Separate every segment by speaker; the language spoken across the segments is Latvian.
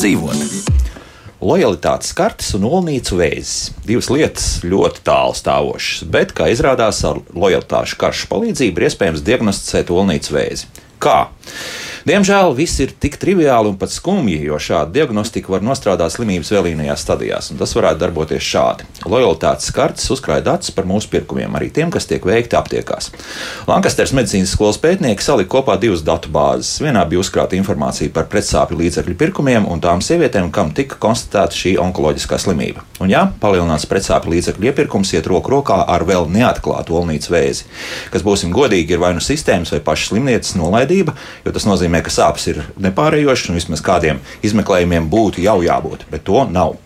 Speaker 1: dzīvot. Lojalitātes kartes un olnīcu vēzis. Divas lietas ļoti tālu stāvošas, bet, kā izrādās, ar lojalitāšu karšu palīdzību ir iespējams diagnosticēt olnīcu vēzi. Kā? Diemžēl viss ir tik triviāli un pat skumji, jo šāda diagnostika var nostrādāt slimības vēlīnajās stadijās, un tas varētu darboties šādi. Lojalitātes kartes uzkrāja datus par mūsu pirkumiem, arī tiem, kas tiek veikti aptiekās. Lankasters medicīnas skolas pētnieki salika kopā divas datu bāzes. Vienā bija uzkrāta informācija par pretsāpju līdzekļu pirkumiem un tām sievietēm, kam tika konstatēta šī onkoloģiskā slimība. Un jā, palielināts pretsāpju līdzekļu iepirkums iet roku rokā ar vēl neatklātu olnīcu vēzi, kas, būsim godīgi, ir vai nu sistēmas vai pašas slimnīcas nolaidība, jo tas nozīmē, nozīmē, ka sāpes ir nepārējošas un vismaz kādiem izmeklējumiem būtu jau jābūt, bet to nav.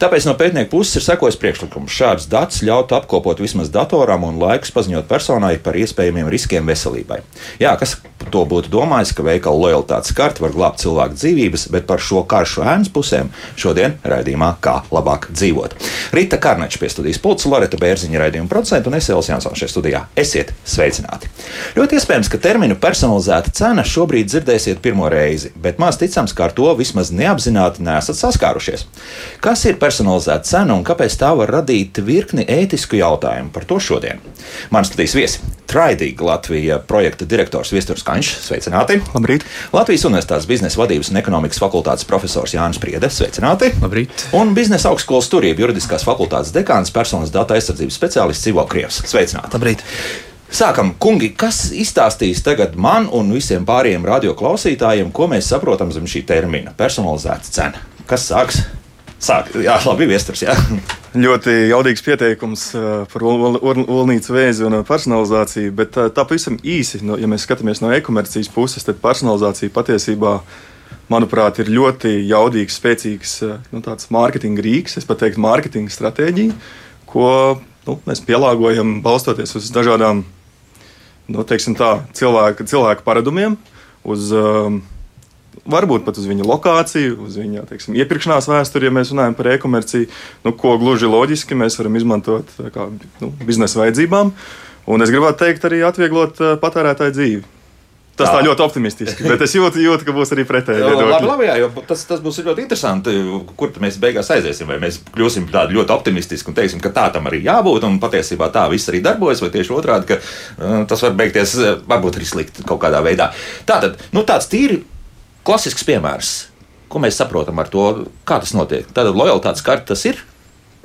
Speaker 1: Tāpēc no pētnieku puses ir sekojis priekšlikums šādus datus ļaut apkopot vismaz datoram un laikus paziņot personai par iespējamiem riskiem veselībai. Jā, kas to būtu domājis, ka veikala lojalitātes karte var glābt cilvēku dzīvības, bet par šo karšu ēnas pusēm šodien raidījumā kā labāk dzīvot. Rīta Karnača pie studijas pulca, Loreta Bērziņa raidījuma producenta un Esēls Jansons šajā studijā. Esiet sveicināti! Ļoti iespējams, ka terminu personalizēta cena šobrīd dzirdēsiet pirmo reizi, bet maz ticams, ka ar to vismaz neapzināti nesat saskārušies. Kas ir personalizēta cena un kāpēc tā var radīt virkni ētisku jautājumu? Par to šodien. Mans studijas viesi - Traidīga Latvija projekta direktors Viesturs Kaņš. Sveicināti!
Speaker 2: Labrīt!
Speaker 1: Latvijas Universitātes biznesa vadības un ekonomikas fakultātes profesors Jānis Priede. Sveicināti!
Speaker 2: Labrīt!
Speaker 1: Un biznesa augstskolas turība juridiskās fakultātes dekāns personas datu aizsardzības speciālists Ivo Krievs. Sveicināti!
Speaker 2: Labrīt!
Speaker 1: Sākam, kungi, kas izstāstīs tagad man un visiem pārējiem radioklausītājiem, ko mēs saprotam zem šī termina - personalizēta cena? Kas sāks? Sāk, jā, labi, viesturs. Jā.
Speaker 2: Ļoti jaudīgs pieteikums uh, par olnīcu vēzi un uh, personalizāciju, bet uh, tā pavisam īsi, no, ja mēs skatāmies no e-komercijas puses, tad personalizācija patiesībā, manuprāt, ir ļoti jaudīgs, spēcīgs nu, mārketinga rīks, es pat teiktu, mārketinga stratēģija, ko nu, mēs pielāgojam balstoties uz dažādām nu, tā, cilvēku, cilvēku paradumiem, uz um, varbūt pat uz viņa lokāciju, uz viņa teiksim, iepirkšanās vēsturi, ja mēs runājam par e-komerciju, nu, ko gluži loģiski mēs varam izmantot kā nu, biznesa vajadzībām. Un es gribētu teikt, arī atvieglot uh, patērētāju dzīvi. Tas tā. tā ļoti optimistiski, bet es jūtu, jūtu ka būs arī pretēji.
Speaker 1: Labi, labi, jā, tas, tas būs ļoti interesanti. Kur mēs beigās aiziesim? Vai mēs kļūsim tādi ļoti optimistiski un teiksim, ka tā tam arī jābūt, un patiesībā tā viss arī darbojas, vai tieši otrādi, ka uh, tas var beigties varbūt arī slikti kaut kādā veidā. Tātad, nu, tāds tīri Klasisks piemērs, ko mēs saprotam ar to, kā tas notiek. Tātad lojalitātes karte tas ir.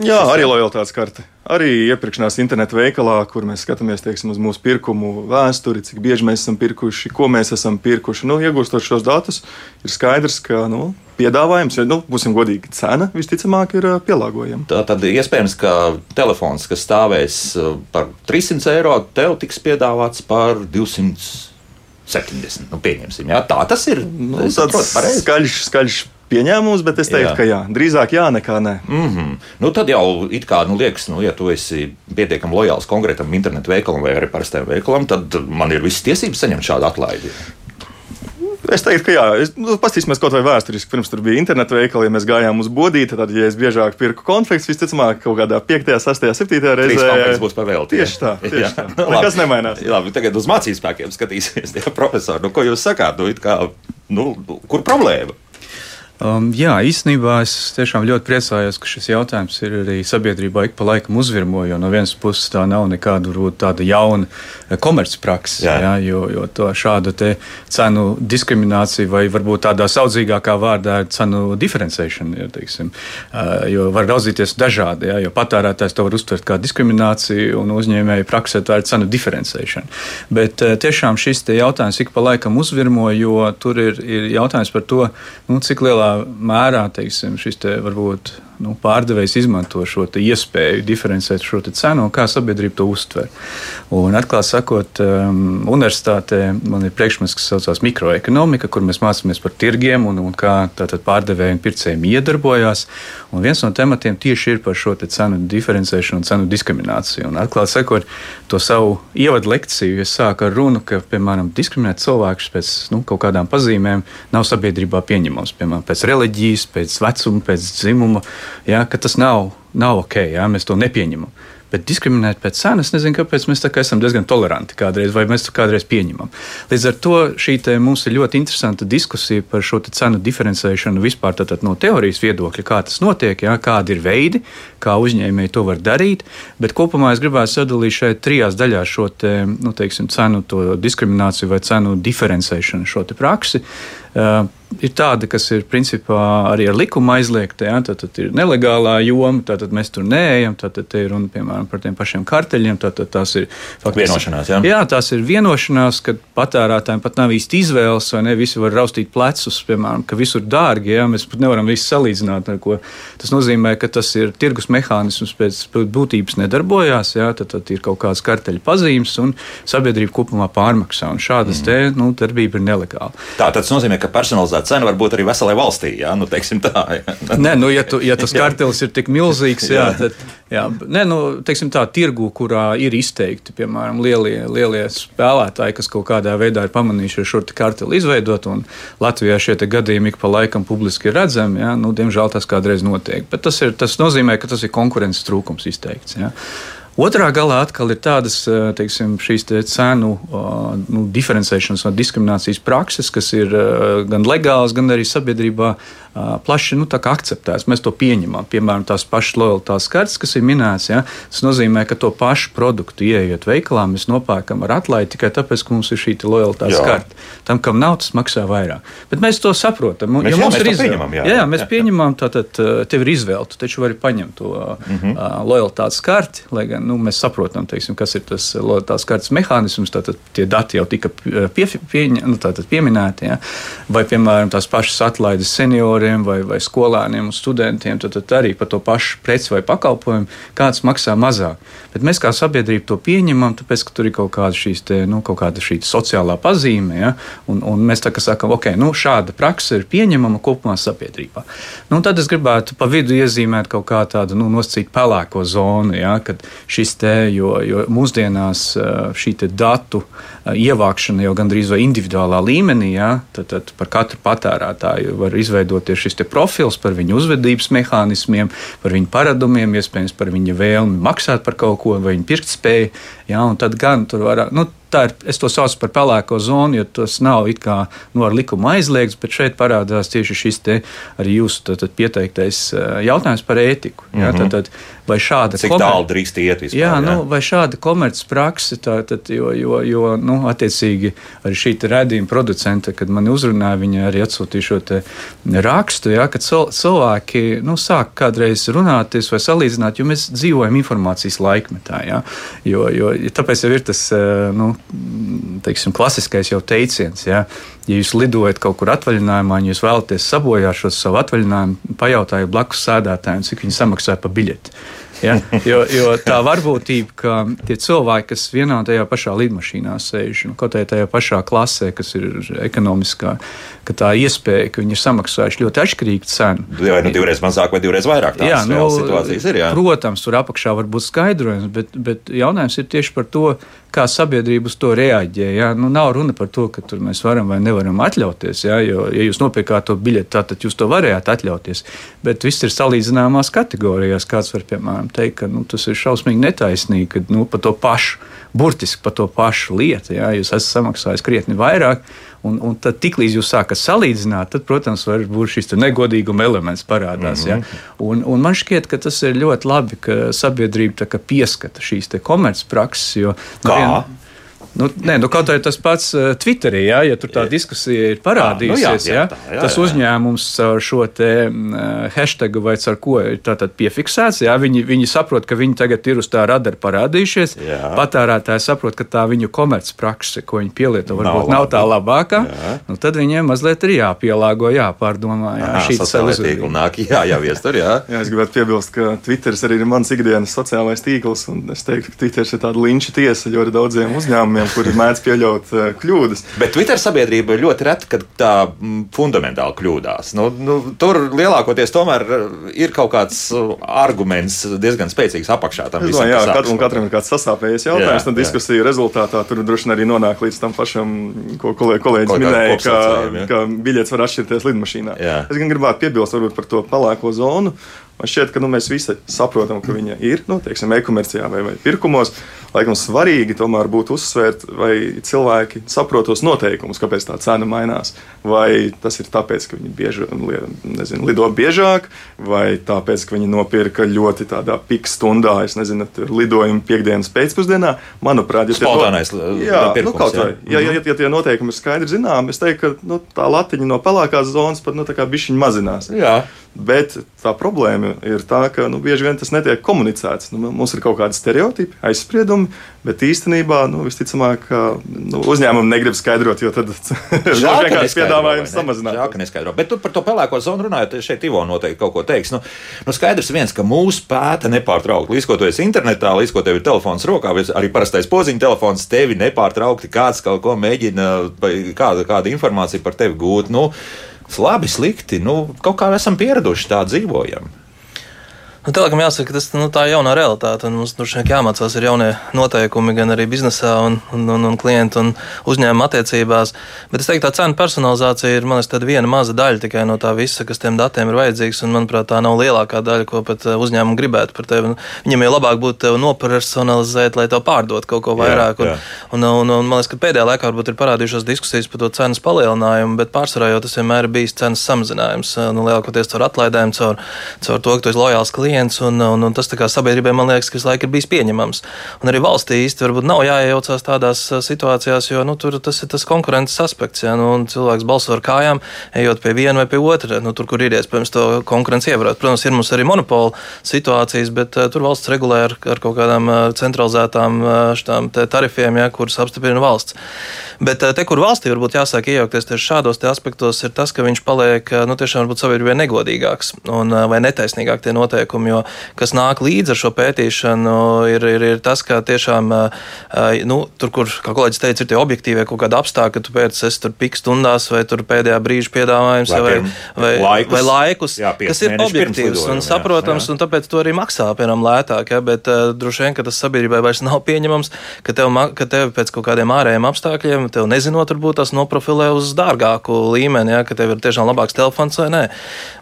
Speaker 2: Jā, arī lojalitātes karte. Arī iepirkšanās internetu veikalā, kur mēs skatāmies teiksim, uz mūsu pirkumu vēsturi, cik bieži mēs esam pirkuši, ko mēs esam pirkuši. Nu, iegūstot šos datus, ir skaidrs, ka nu, piedāvājums, ja nu, būsim godīgi, cena visticamāk ir pielāgojama.
Speaker 1: Tā tad iespējams, ka telefons, kas stāvēs par 300 eiro, tev tiks piedāvāts par 200 70. Nu, pieņemsim, jā, tā tas ir.
Speaker 2: Nu, ir skaļš, skaļš pieņēmums, bet es teiktu, jā. ka jā, drīzāk jā, nekā nē.
Speaker 1: Mm -hmm. nu, tad jau it kā nu, liekas, nu, ja tu esi pietiekami lojāls konkrētam internetu veikalam vai arī parastajam veikalam, tad man ir visas tiesības saņemt šādu atlaidi.
Speaker 2: Es teiktu, ka jā, es, nu, paskatīsimies kaut vai vēsturiski. Pirms tur bija internetu veikali, ja mēs gājām uz bodīti, tad, ja es biežāk pirku konfekts, visticamāk, kaut kādā 5, 6, 7 reizē.
Speaker 1: Tas būs pavēlti.
Speaker 2: Tieši tā, tieši jā. tā. Nekas nemainās.
Speaker 1: Labi, tagad uz mācību spēkiem skatīsimies, tie profesori. Nu, ko jūs sakāt? Nu, kā, nu, kur problēma?
Speaker 3: Um, jā, īstenībā es tiešām ļoti priecājos, ka šis jautājums ir arī sabiedrībā ik pa laikam uzvirmo, jo no vienas puses tā nav nekāda tāda jauna eh, komercprakse, jā. Jā, jo, jo to šādu cenu diskrimināciju vai varbūt tādā saudzīgākā vārdā ir cenu diferencēšana, ja, teiksim, uh, jo var raudzīties dažādi, jā, jo patērētājs to var uztvert kā diskrimināciju un uzņēmēju praksē tā ir cenu diferencēšana. Bet uh, tiešām šis jautājums ik pa laikam uzvirmo, jo tur ir, ir jautājums par to, nu, cik lielā mērā teiksim, šis te varbūt nu, pārdevējs izmanto šo iespēju diferencēt šo cenu un kā sabiedrība to uztver. Un, atklāti sakot, um, universitātē man ir priekšmets, kas saucās mikroekonomika, kur mēs mācāmies par tirgiem un, un kā pārdevēji un pircēji iedarbojās. Un viens no tematiem tieši ir par šo cenu diferencēšanu un cenu diskrimināciju. Un, atklāti sakot, to savu ievadu lekciju es sāku ar runu, ka, piemēram, diskriminēt cilvēkus pēc nu, kaut kādām pazīmēm nav sabiedrībā pieņemams. Piemēram, pēc reliģijas, pēc vecuma, pēc dzimuma ja, ka tas nav, nav ok, ja, mēs to nepieņemam. Bet diskriminēt pēc cenas, nezinu, kāpēc mēs esam diezgan toleranti kādreiz, vai mēs to kādreiz pieņemam. Līdz ar to šī mums ir ļoti interesanta diskusija par šo cenu diferencēšanu vispār no teorijas viedokļa, kā tas notiek, jā, kādi ir veidi, kā uzņēmēji to var darīt. Bet kopumā es gribētu sadalīt šeit trijās daļās šo te, nu, teiksim, cenu diskrimināciju vai cenu diferencēšanu, šo praksi. Uh, ir tāda, kas ir principā arī ar likumu aizliegta. Ja? Tad, tad ir nelegālā joma, tad, mēs tur neejam. Tad, ir runa piemēram par tiem pašiem karteļiem. Tad, tad tās ir
Speaker 1: faktiski vienošanās. Ja?
Speaker 3: Jā, tās ir vienošanās, kad patērētājiem pat nav īsti izvēles, vai ne? Visi var raustīt plecus, piemēram, ka visur dārgi. Ja? Mēs pat nevaram visu salīdzināt. Tas nozīmē, ka tas ir tirgus mehānisms pēc būtības nedarbojās. Ja? Tad, tad ir kaut kādas karteļa pazīmes un sabiedrība kopumā pārmaksā. Un šādas mm. te, nu, darbība ir nelegāla.
Speaker 1: Tā tas nozīmē, ka personalizēta tā cena var būt arī veselai valstī. Jā, nu, tā, jā.
Speaker 3: Nē, nu, ja, tu, ja tas kartelis ir tik milzīgs, jā, tad jā, nē, nu, tā tirgu, kurā ir izteikti piemēram lielie, lielie spēlētāji, kas kaut kādā veidā ir pamanījuši šo karteli izveidot, un Latvijā šie gadījumi ik pa laikam publiski ir redzami. Jā, nu, diemžēl tas kādreiz notiek. Bet tas, ir, tas nozīmē, ka tas ir konkurences trūkums izteikts. Jā. Otrā galā atkal ir tādas teiksim, te cenu nu, diferencēšanas vai diskriminācijas prakses, kas ir gan legālas, gan arī sabiedrībā plaši nu, akceptēts. Mēs to pieņemam. Piemēram, tās pašas lojalitātes kartes, kas ir minētas, ja, tas nozīmē, ka to pašu produktu ienākot veikalā, mēs nopērkam ar atlaidi tikai tāpēc, ka mums ir šī lojalitātes karte. Tam, kam nav, tas maksā vairāk. Bet mēs to saprotam.
Speaker 1: Mēs,
Speaker 3: ja
Speaker 1: jā, mēs ir izvēle. Jā,
Speaker 3: jā, jā, mēs jā, pieņemam, tātad tev ir izvēle. Tu taču vari paņemt to mm -hmm. lojalitātes karti, lai gan nu, mēs saprotam, teiksim, kas ir tas lojalitātes kartes mehānisms. Tātad tie dati jau tika pie, pie, nu, pieminēti. Ja. Vai, piemēram, tās pašas atlaides seniori senioriem vai, vai skolēniem un studentiem, tad, tad arī par to pašu preci vai pakalpojumu kāds maksā mazāk. Bet mēs kā sabiedrība to pieņemam, tāpēc, ka tur ir kaut kāda, te, nu, kaut kāda šī sociālā pazīme. Ja? Un, un mēs tā kā sakām, ok, nu, šāda praksa ir pieņemama kopumā sabiedrībā. Nu, tad es gribētu pa vidu iezīmēt kaut kā tādu nu, nosacītu pelēko zonu, ja? kad šis te, jo, jo mūsdienās šī datu ievākšana jau gandrīz vai individuālā līmenī, ja? tad, tad par katru patērētāju var izveidot ir šis profils par viņu uzvedības mehānismiem, par viņu paradumiem, iespējams par viņa vēlmi maksāt par kaut ko, vai viņa pirktspēju. Ja, tad gan tur var. Nu, tā ir, es to saucu par pelēko zonu, jo tas nav it kā nu, ar likumu aizliegts, bet šeit parādās tieši šis te arī jūsu tātad, pieteiktais jautājums par ētiku. Mm -hmm. jā, tātad, vai šāda
Speaker 1: Cik komer... tālu drīkst iet vispār?
Speaker 3: Jā, jā? Nu, vai šāda komercprakse, jo, jo, jo nu, attiecīgi arī šī redzījuma producente, kad mani uzrunāja, viņa arī atsūtīja šo rakstu, jā, kad cilvēki nu, sāk kādreiz runāties vai salīdzināt, jo mēs dzīvojam informācijas laikmetā. Jā, jo, jo, tāpēc jau ir tas nu, teiksim, klasiskais jau teiciens. Ja, ja jūs lidojat kaut kur atvaļinājumā, un jūs vēlaties sabojāt šo savu atvaļinājumu, pajautājiet blakus sēdētājiem, cik viņi samaksāja par biļeti. Ja? Jo, jo tā varbūtība, ka tie cilvēki, kas vienā tajā pašā lidmašīnā sēž, nu, kaut arī tajā pašā klasē, kas ir ekonomiskā, ka tā iespēja, ka viņi ir samaksājuši ļoti atšķirīgu cenu.
Speaker 1: Vai nu divreiz mazāk, vai divreiz vairāk. Jā, nu, situācijas ir. Jā.
Speaker 3: Protams, tur apakšā var būt skaidrojums, bet, bet jautājums ir tieši par to, kā sabiedrība uz to reaģē. Ja? Nu, nav runa par to, ka mēs varam vai nevaram atļauties. Ja, jo, ja jūs nopirkāt to biļeti, tad jūs to varējāt atļauties. Bet viss ir salīdzināmās kategorijās. Kāds var, piemēram, teikt, ka nu, tas ir šausmīgi netaisnīgi, ka nu, par to pašu, burtiski par to pašu lietu, ja, jūs esat samaksājis krietni vairāk. Un, un tad, tiklīdz jūs sākat salīdzināt, tad, protams, var būt šis negodīguma elements parādās. Mm -hmm. ja? un, un man šķiet, ka tas ir ļoti labi, ka sabiedrība pieskata šīs komercprakses.
Speaker 1: Kā? Vien,
Speaker 3: Nu, nē, nu, kaut arī tas pats uh, Twitterī, ja, ja tur tā diskusija ir parādījusies, jā, nu, jā, jā, tā, jā, tas jā. uzņēmums ar šo te uh, hashtagu vai ar ko ir piefiksēts. Jā, viņi, viņi saprot, ka viņi tagad ir uz tā radara parādījušies. Jā. Patērētāji saprot, ka tā viņu komercprakse, ko viņi pielieto, varbūt nav, nav tā labākā. Nu, tad viņiem mazliet ir jāpielāgo, jāpārdomā. Jā,
Speaker 1: šī ir nāk, jā, jāvies tur. Jā.
Speaker 2: jā, es gribētu piebilst, ka Twitters arī ir mans ikdienas sociālais tīkls, un es teiktu, ka Twitters ir tāda linča tiesa ļoti daudziem uzņēmumiem uzņēmumiem, kuri mēdz pieļaut uh, kļūdas.
Speaker 1: Bet Twitter sabiedrība ir ļoti reta, kad tā mm, fundamentāli kļūdās. Nu, nu, tur lielākoties tomēr eh, ir kaut kāds eh, arguments diezgan spēcīgs apakšā tam visam.
Speaker 2: Jā, katram, katram ir kāds sasāpējies jautājums, un diskusija rezultātā tur droši vien arī nonāk līdz tam pašam, ko kolēģis kolēģi minēja, ka, ka biļets var atšķirties lidmašīnā. Jā. Es gan gribētu piebilst par to palēko zonu. Man šķiet, ka nu, mēs visi saprotam, ka viņa ir nu, e-komercijā vai, vai pirkumos. Laikam svarīgi tomēr būtu uzsvērt, vai cilvēki saprot tos noteikumus, kāpēc tā cena mainās. Vai tas ir tāpēc, ka viņi bieži, nezinu, lido biežāk, vai tāpēc, ka viņi nopirka ļoti tādā pika stundā, es nezinu, lidojumu piekdienas pēcpusdienā. Manuprāt,
Speaker 1: ja Spontānais,
Speaker 2: no, jā, pirkums, nu, kaut vai. Ja, ja, ja, ja tie noteikumi ir skaidri zināmi, es teiktu, ka nu, tā latiņa no pelēkās zonas pat nu, bišķiņa mazinās.
Speaker 1: Jā.
Speaker 2: Bet tā problēma ir tā, ka nu, bieži vien tas netiek komunicēts. Nu, mums ir kaut kādi stereotipi, aizspriedumi, bet īstenībā nu, visticamāk nu, uzņēmumi negrib skaidrot, jo tad vienkārši piedāvājums samazinās.
Speaker 1: Jā, ka neskaidro. Bet par to pelēko zonu runājot, šeit Ivo noteikti kaut ko teiks. Nu, nu skaidrs viens, ka mūsu pēta nepārtraukti. Līdz ko tu esi internetā, līdz ko tev ir telefons rokā, arī parastais podziņa telefons, tevi nepārtraukti kāds kaut ko mēģina, kāda, kāda informācija par tevi gūt. Nu, labi, slikti. Nu, kaut kā esam pieraduši tā dzīvojam.
Speaker 4: Nu, Telekom jāsaka, tas nu, tā ir jaunā realitāte. Mums tur šeit jāmācās ir jaunie noteikumi gan arī biznesā, un, un, un, un klientu un uzņēmuma attiecībās. Bet es teiktu, tā cenu personalizācija ir liekas, viena maza daļa tikai no tā visa, kas tiem datiem ir vajadzīgs. Un, manuprāt, tā nav lielākā daļa, ko pat eh, uzņēmumi gribētu par tevi. Viņam jau labāk būtu tevi nopersonalizēt, lai tev pārdot kaut ko vairāk. Jā, jā. Un, un, un, un man liekas, ka pēdējā laikā varbūt ir parādījušās diskusijas par to cenas palielinājumu, bet pārsvarā jau tas vienmēr ir bijis cenas samazinājums. Nu, lielākoties caur atlaidēm, caur, caur to, ka tu esi lojāls klients klients, un, un, un tas sabiedrībai man liekas, ka visu laiku ir bijis pieņemams. Un arī valstī īsti varbūt nav jāiejaucās tādās situācijās, jo nu, tur tas ir tas konkurences aspekts. Ja, nu, cilvēks balso ar kājām, ejot pie viena vai pie otra, nu, tur, kur ir iespējams to konkurenci ievērot. Protams, ir mums arī monopola situācijas, bet uh, tur valsts regulē ar, ar kaut kādām uh, centralizētām uh, tarifiem, ja, kuras apstiprina valsts. Bet uh, te, kur valstī varbūt jāsāk iejaukties tieši šādos aspektos, ir tas, ka viņš paliek nu, tiešām sabiedrībai negodīgāks un, vai netaisnīgāk tie noteikumi pētījumu, jo kas nāk līdzi ar šo pētīšanu, ir, ir, ir tas, ka tiešām nu, tur, kur, kā kolēģis teica, ir tie objektīvie kaut kādi apstākļi, ka tu pēc tam tur pik stundās vai tur pēdējā brīža piedāvājums vai, vai, laikus, vai laikus, jā, kas ir objektīvs un saprotams, jā, jā. un tāpēc to arī maksā, piemēram, lētāk. Ja, bet uh, droši vien, ka tas sabiedrībai vairs nav pieņemams, ka tev, ka tev pēc kaut kādiem ārējiem apstākļiem, tev nezinot, varbūt tas noprofilē uz dārgāku līmeni, ja, ka tev ir tiešām labāks telefons vai nē.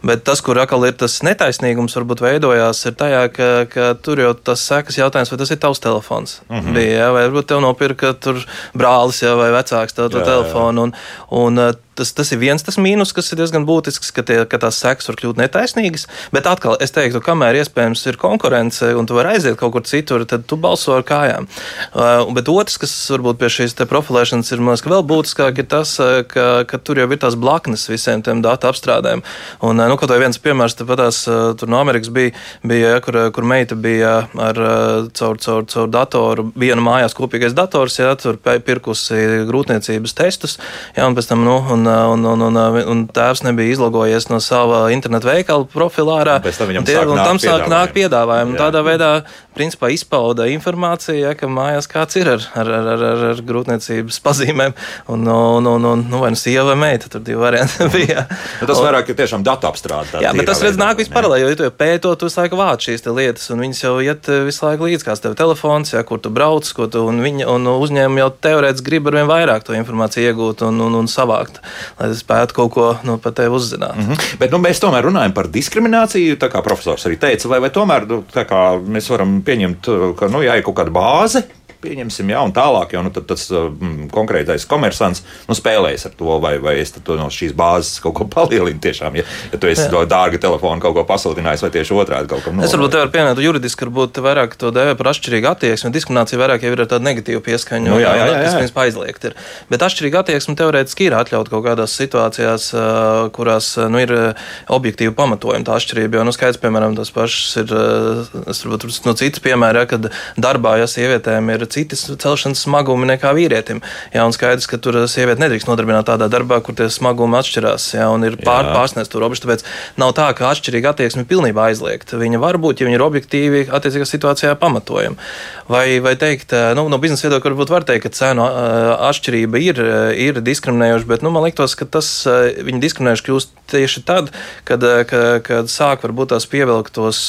Speaker 4: Bet tas, kur atkal ir tas netaisnīgums, varbūt veido veidojās, ir tajā, ka, ka tur jau tas sekas jautājums, vai tas ir tavs telefons. Mm -hmm. Bija, ja, vai varbūt tev nopirka brālis ja, vai vecāks tev to telefonu. Un, un, tas, tas ir viens tas mīnus, kas ir diezgan būtisks, ka, tie, ka tās sekas var kļūt netaisnīgas. Bet atkal, es teiktu, kamēr iespējams ir konkurence un tu vari aiziet kaut kur citur, tad tu balso ar kājām. Uh, bet otrs, kas varbūt pie šīs profilēšanas ir liekas, vēl būtiskāk, ir tas, uh, ka, ka tur jau ir tās blaknes visiem tiem datu apstrādēm. Un, uh, nu, kaut vai viens piemērs, patās, uh, tur no Amerikas bija, bija ja, kur, kur meita bija ar caur, caur, caur datoru, viena mājās kopīgais dators, ja, tur pirkusi grūtniecības testus, ja, un pēc tam, nu, un, un, un, un, un tēvs nebija izlogojies no sava internetu veikala profilā.
Speaker 1: Un, tie, un tam sāk nākt
Speaker 4: piedāvājumi. Tādā veidā principā izpauda informācija, ja, ka mājās kāds ir ar, ar, ar, ar, ar grūtniecības pazīmēm. Un, un, un, un nu, vai nu sieva vai meita, tur divi varianti bija.
Speaker 1: Nu, tas vairāk ir tiešām datu apstrāde.
Speaker 4: Jā, bet tas redz nāk vispār, jo tu pētot, tu visu laiku vāc šīs lietas, un viņas jau iet eh, visu laiku līdz, kāds tev telefons, ja, kur tu brauc, ko tu, un, viņa, un uzņēmumi jau teorētiski grib ar vien vairāk to informāciju iegūt un, un, un savākt lai spētu kaut ko nu, par tevi uzzināt. Mm
Speaker 1: -hmm. Bet nu, mēs tomēr runājam par diskrimināciju, tā kā profesors arī teica, vai, vai tomēr nu, mēs varam pieņemt, ka nu, jā, ir kaut kāda bāze, pieņemsim, jā, un tālāk jau nu, tas mm, konkrētais komersants nu, spēlējas ar to, vai, vai es to no šīs bāzes kaut ko palielinu. Tiešām, ja, ja tu esi to dārga telefonu kaut ko pasūtinājis, vai tieši otrādi kaut kam
Speaker 4: no. Es varbūt te varu pieminēt, juridiski varbūt vairāk to dēvē par atšķirīgu attieksmi. Diskriminācija vairāk jau ir ar tādu negatīvu pieskaņu, nu, jā, jā, jā, jā. kas aizliegt ir. Bet atšķirīga attieksme teorētiski ir atļaut kaut kādās situācijās, kurās nu, ir objektīvi pamatojumi tā atšķirība. Jo, nu, skaidrs, piemēram, tas pašs ir, es varbūt no citas piemēra, ja, kad darbā, ja sievietēm ir citas celšanas smagumi nekā vīrietim. Jā, un skaidrs, ka tur sieviete nedrīkst nodarbināt tādā darbā, kur tie smagumi atšķirās. Jā, un ir pār, pārsniegts to robežu. Tāpēc nav tā, ka atšķirīga attieksme pilnībā aizliegta. Viņa var būt, ja viņa ir objektīvi attiecīgā situācijā pamatojama. Vai, vai teikt, nu, no biznesa viedokļa varbūt var teikt, ka cenu atšķirība ir, ir diskriminējoša, bet nu, man liekas, ka tas viņa diskriminējoši kļūst tieši tad, kad, kad, kad sāk varbūt tās pievilkt tos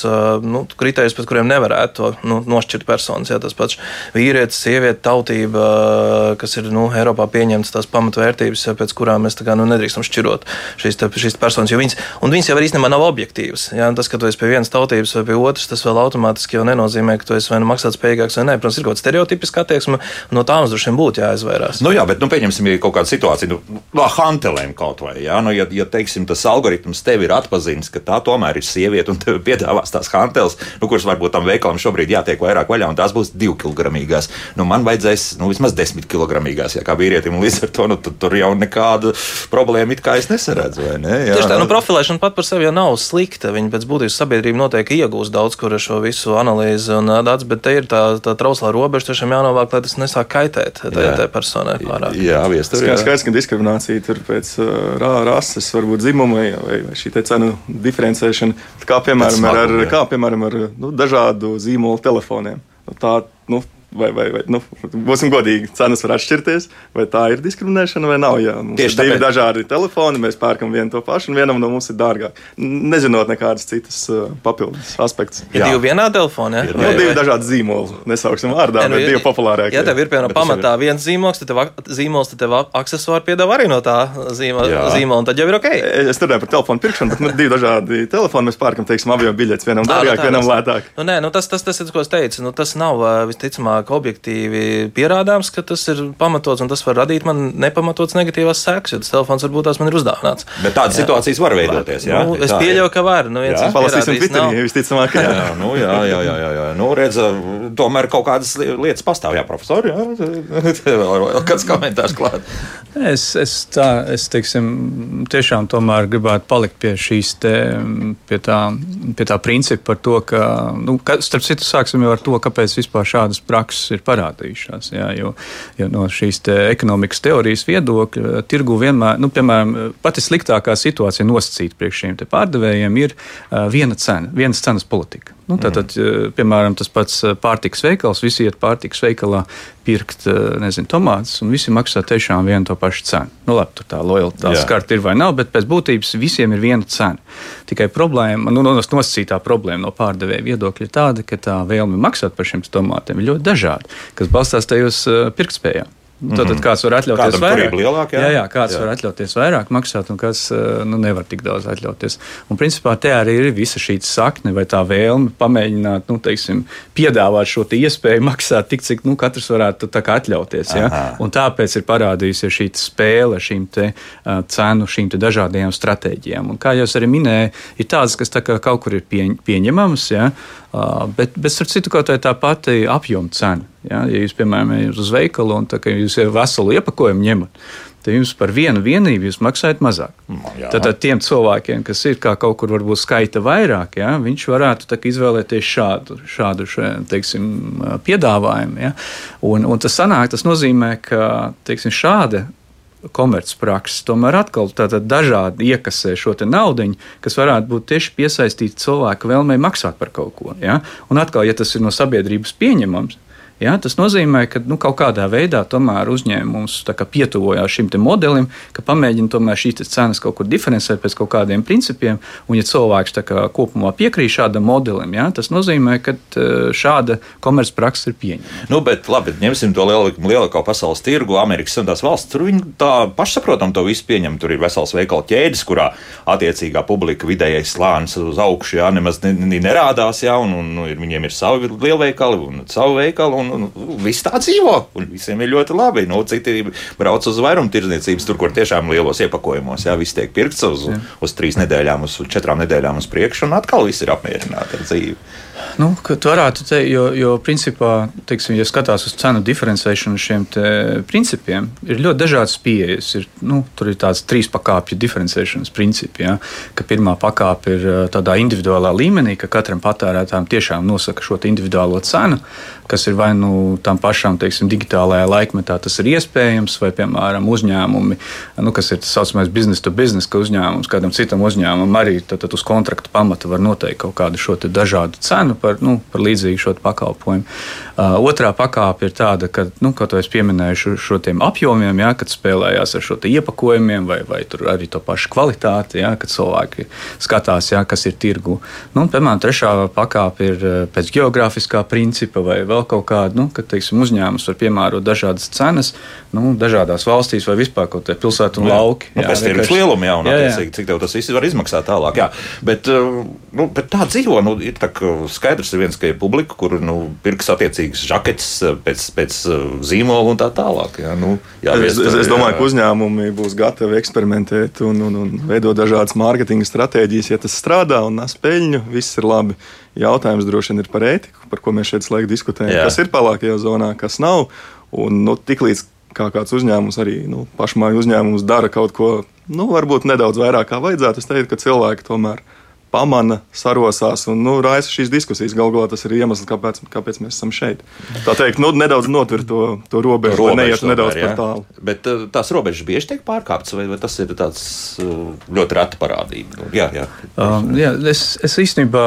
Speaker 4: nu, kritērijus, pēc kuriem nevarētu nu, nošķirt personas. Jā, tas pats vīri vīrietis, sieviete, tautība, kas ir nu, Eiropā pieņemtas tās pamatvērtības, pēc kurām mēs kā, nu, nedrīkstam šķirot šīs, te, šīs personas. Viņas, un viņas jau īstenībā nav objektīvas. Ja? Tas, ka tu esi pie vienas tautības vai pie otras, tas vēl automātiski jau nenozīmē, ka tu esi vai nu maksātspējīgāks vai nē. Protams, ir kaut kāda stereotipiska attieksme, no tā mums droši vien būtu jāizvairās.
Speaker 1: Nu, jā, bet nu, pieņemsim, ja kaut kāda situācija, nu, no hantelēm kaut vai. Ja? Nu, ja, ja teiksim, tas algoritms tev ir atpazīstams, ka tā tomēr ir sieviete un tev piedāvās tās hanteles, nu, kuras varbūt tam veikalam šobrīd jātiek vairāk vaļā, un tās būs divkilogramīgās. Nu, man vajadzēs nu, vismaz desmit kilogramīgās, ja kā vīrietim, līdz ar to nu, tur jau nekāda problēma it kā es nesaredzu. Ne? Jā,
Speaker 4: Tieši tā, nu, profilēšana pat par sevi jau nav slikta. Viņa pēc būtības sabiedrība noteikti iegūs daudz kur ar šo visu analīzi un dats, bet te ir tā, tā trauslā robeža, tiešām jānovāk, lai tas nesāk kaitēt tajā tā personai pārāk.
Speaker 1: Jā, viestur, jā.
Speaker 2: Skaidrs, ka diskriminācija tur pēc rā, rases, varbūt dzimuma vai, vai šī cenu diferencēšana, kā piemēram ar, ar, kā, piemēram, ar nu, dažādu zīmolu telefoniem. Nu, tā, nu, vai, vai, vai nu, būsim godīgi, cenas var atšķirties, vai tā ir diskriminēšana vai nav. Jā, mums Tieši ir divi tāpēc... dažādi telefoni, mēs pērkam vienu to pašu, un vienam no mums ir dārgāk. Nezinot nekādas citas uh, papildus aspektus.
Speaker 4: Ir divi vienādi telefoni, ja?
Speaker 2: ir, nu, divi dažādi zīmoli. Nesauksim vārdā, bet divi populārākie.
Speaker 4: Ja tev ir piemēram pamatā viens zīmols, tad tev, zīmols, tad tev aksesuāri piedāvā arī no tā zīmola, zīmola un tad jau ir ok.
Speaker 2: Es runāju par telefonu pirkšanu, bet nu, divi dažādi telefoni mēs pērkam, teiksim, avio biļetes, vienam nu dārgāk, vienam lētāk.
Speaker 4: Nu, nē, nu, tas, tas, tas, tas, ko es teicu, nu, tas nav visticamāk mazāk objektīvi pierādāms, ka tas ir pamatots un tas var radīt man nepamatots negatīvās sekas, jo tas telefons varbūt tās man ir uzdāvināts.
Speaker 1: Bet tādas jā. situācijas var veidoties. Jā,
Speaker 4: nu, es pieļauju, ka var. Nu,
Speaker 2: jā, palasīsim Twitterī, visticamāk.
Speaker 1: Jā, jā, nu, jā, jā, jā, jā, jā. Nu, redz, tomēr kaut kādas lietas pastāv, jā, profesori. Jā, vēl kāds komentārs klāt.
Speaker 3: Es, es, tā, es teiksim, tiešām tomēr gribētu palikt pie šīs te, pie tā, pie tā principa par to, ka, nu, ka starp citu, sāksim jau ar to, kāpēc vispār šādas prakses ir parādījušās. Jā, jo, jo no šīs te ekonomikas teorijas viedokļa tirgu vienmēr, nu, piemēram, pati sliktākā situācija nosacīta priekš šiem pārdevējiem ir viena cena, vienas cenas politika. Nu, tātad, mm. piemēram, tas pats pārtiks veikals, visi iet pārtiks veikalā pirkt nezinu, tomātus, un visi maksā tiešām vienu to pašu cenu. Nu, labi, tur tā lojalitātes karta ir vai nav, bet pēc būtības visiem ir viena cena. Tikai problēma, nu, nosacītā problēma no pārdevēja viedokļa ir tāda, ka tā vēlme maksāt par šiem tomātiem ir ļoti dažāda, kas balstās tajos pirktspējām. -hmm. Tad kāds var atļauties
Speaker 1: Kādam
Speaker 3: vairāk.
Speaker 1: Lielāk, jā?
Speaker 3: Jā, jā, kāds jā. var atļauties vairāk maksāt, un kas eh, nu, nevar tik daudz atļauties. Un, principā, te arī ir visa šī sakne vai tā vēlme pamēģināt, nu, teiksim, piedāvāt šo iespēju maksāt tik, cik nu, katrs varētu atļauties. Ja? Un tāpēc ir parādījusies šī spēle šīm te, uh, cenu, šīm dažādajām stratēģijām. Un, kā jau es arī minēju, ir tādas, kas tā kaut kur ir pieņ, pieņemamas, ja? Uh, bet, bet starp citu, kaut tā pati apjoma cena. Ja, ja jūs, piemēram, ejat uz veikalu un jūs jau veselu iepakojumu ņemat, tad jums par vienu vienību maksājat mazāk. No, jā. tad, tiem cilvēkiem, kas ir kaut kur varbūt skaita vairāk, ja, viņš varētu izvēlēties šādu, šādu še, teiksim, piedāvājumu. Ja. Un, un tas, sanāk, tas nozīmē, ka teiksim, šāda komercprakses, tomēr atkal dažādi iekasē šo naudu, kas varētu būt tieši piesaistīta cilvēka vēlmei maksāt par kaut ko. Ja? Un atkal, ja tas ir no sabiedrības pieņemams, Ja, tas nozīmē, ka nu, kaut kādā veidā uzņēmums pietuvojās šim modelim, ka pamēģina šīs cenas kaut kur diferencēt pēc kaut kādiem principiem. Un, ja cilvēks kā, kopumā piekrīt šādam modelim, ja, tas nozīmē, ka šāda komercpraksa ir pieņemama.
Speaker 1: Nu, bet labi, ņemsim to lielāko liel, pasaules tirgu, Amerikas Savienotās valsts. Tur viņi tā pašsaprotami to visu pieņem. Tur ir vesels veikalu ķēdes, kurā attiecīgā publika vidējais slānis uz augšu jā, nemaz ne, ne, nerādās, jā, un, un, un viņiem ir savi lielveikali un savu veikalu. Un, un viss tā dzīvo, un visiem ir ļoti labi. Nu, citi brauc uz vairumtirdzniecības, tur, kur tiešām lielos iepakojumos, jā, viss tiek pirkts uz, uz trīs nedēļām, uz četrām nedēļām uz priekšu, un atkal viss ir apmierināti ar dzīvi.
Speaker 3: Nu, tu varētu teikt, jo, jo principā, teiksim, ja skatās uz cenu diferencēšanu šiem principiem, ir ļoti dažādas pieejas. Ir, nu, tur ir tāds trīs pakāpju diferencēšanas principi. Ja, ka pirmā pakāpe ir tādā individuālā līmenī, ka katram patērētājam tiešām nosaka šo individuālo cenu, kas ir vai nu tam pašam, teiksim, digitālajā laikmetā tas ir iespējams, vai, piemēram, uzņēmumi, nu, kas ir tas saucamais business to business, ka uzņēmums kādam citam uzņēmumam arī tad, tad uz kontrakta pamata var noteikt kaut kādu šo dažādu cenu par par, nu, par līdzīgu šo pakalpojumu. Uh, otrā pakāpe ir tāda, ka, nu, kā jau es pieminēju, šo, šo apjomiem, ja, kad spēlējās ar šo iepakojumiem, vai, vai arī to pašu kvalitāti, ja, kad cilvēki skatās, ja, kas ir tirgu. Nu, piemēram, trešā pakāpe ir pēc geogrāfiskā principa vai vēl kaut kāda, nu, kad teiksim, uzņēmums var piemērot dažādas cenas nu, dažādās valstīs vai vispār kaut kādā pilsētā un lauki.
Speaker 1: Nu, pēc tirgus lieluma jau, jā, jā. cik tev tas viss var izmaksāt tālāk. Jā. Bet, nu, bet tā dzīvo, nu, ir tā, skaidrs ir viens, ka ir publika, kur nu, pirks attiecīgas žaketes eh, pēc, pēc eh, zīmola un tā tālāk. Ja? Nu,
Speaker 2: jā, es, es, es domāju, ka uzņēmumi būs gatavi eksperimentēt un, un, un veidot dažādas mārketinga stratēģijas. Ja tas strādā un nes peļņu, viss ir labi. Jautājums droši vien ir par ētiku, par ko mēs šeit slēgt diskutējam. Jā. Kas ir pelēkajā zonā, kas nav. Un nu, tiklīdz kā kāds uzņēmums, arī nu, pašmāju uzņēmums dara kaut ko, nu, varbūt nedaudz vairāk kā vajadzētu, es teiktu, ka cilvēki tomēr ir pamana, sarosās un nu, raisa šīs diskusijas. Galu galā tas ir iemesls, kāpēc, kāpēc mēs esam šeit. Tā teikt, nu, nedaudz notver to, to robežu, robežu lai neiet nedaudz par tālu.
Speaker 1: Bet uh, tās robežas bieži tiek pārkāptas, vai, vai tas ir tāds uh, ļoti reta parādība?
Speaker 3: Jā, jā. Um, jā es, es īstenībā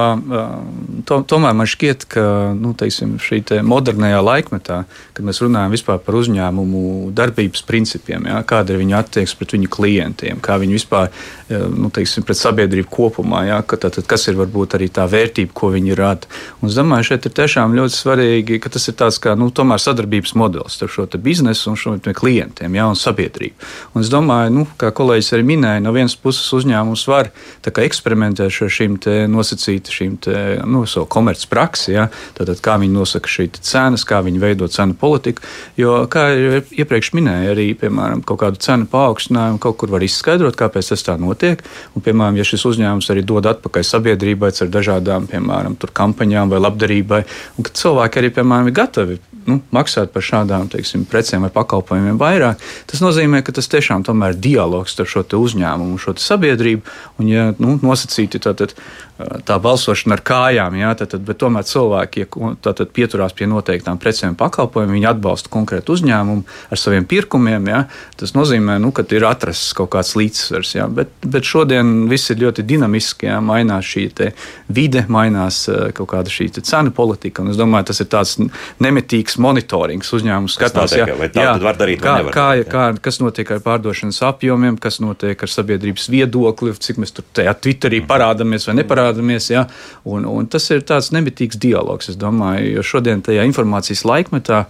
Speaker 3: to, tomēr man šķiet, ka nu, teiksim, šī te modernajā laikmetā, kad mēs runājam par uzņēmumu darbības principiem, jā, kāda ir viņa attieksme pret viņu klientiem, kā viņi vispār nu, teiksim, pret sabiedrību kopumā. Jā, ka tātad, kas ir varbūt arī tā vērtība, ko viņi rada. Un es domāju, šeit ir tiešām ļoti svarīgi, ka tas ir tāds kā nu, sadarbības modelis starp šo biznesu un šo klientiem jā, un sabiedrību. Un es domāju, nu, kā kolēģis arī minēja, no vienas puses uzņēmums var eksperimentēt ar šīm nosacītām, šīm te, nu, savu komercpraksi, jā, tātad kā viņi nosaka šīs cenas, kā viņi veido cenu politiku. Jo, kā jau iepriekš minēju, arī piemēram, kaut kādu cenu paaugstinājumu kaut kur var izskaidrot, kāpēc tas tā notiek. Un, piemēram, ja šis uzņēmums arī dod atpakaļ sabiedrībai ar dažādām, piemēram, kampaņām vai labdarībai. Un ka cilvēki arī, piemēram, ir gatavi nu, maksāt par šādām teiksim, precēm vai pakalpojumiem vairāk, tas nozīmē, ka tas tiešām ir dialogs starp šo uzņēmumu šo sabiedrību. Un, ja nu, nosacīti tātad, tā balsošana ar kājām, jā, tātad, bet tomēr cilvēki ja, tātad, pieturās pie noteiktām precēm un pakalpojumiem, viņi atbalsta konkrētu uzņēmumu ar saviem pirkumiem. Jā, tas nozīmē, nu, ka ir atrasts kaut kāds līdzsvars. Jā, bet, bet šodien viss ir ļoti dinamiski, jā, mainās šī vide, mainās kaut kāda šī cenu politika. Es domāju, tas ir tāds nemitīgs monitorings. Uzņēmums skatās,
Speaker 1: notiek, jā, jā, var darīt,
Speaker 3: kā, kā, kā, kas notiek ar pārdošanas apjomiem, kas notiek ar sabiedrības viedokli, cik mēs tur tajā Twitterī mm. parādāmies vai neparādāmies. Jā, un, un tas ir tāds nemitīgs dialogs, es domāju, jo šodien tajā informācijas laikmetā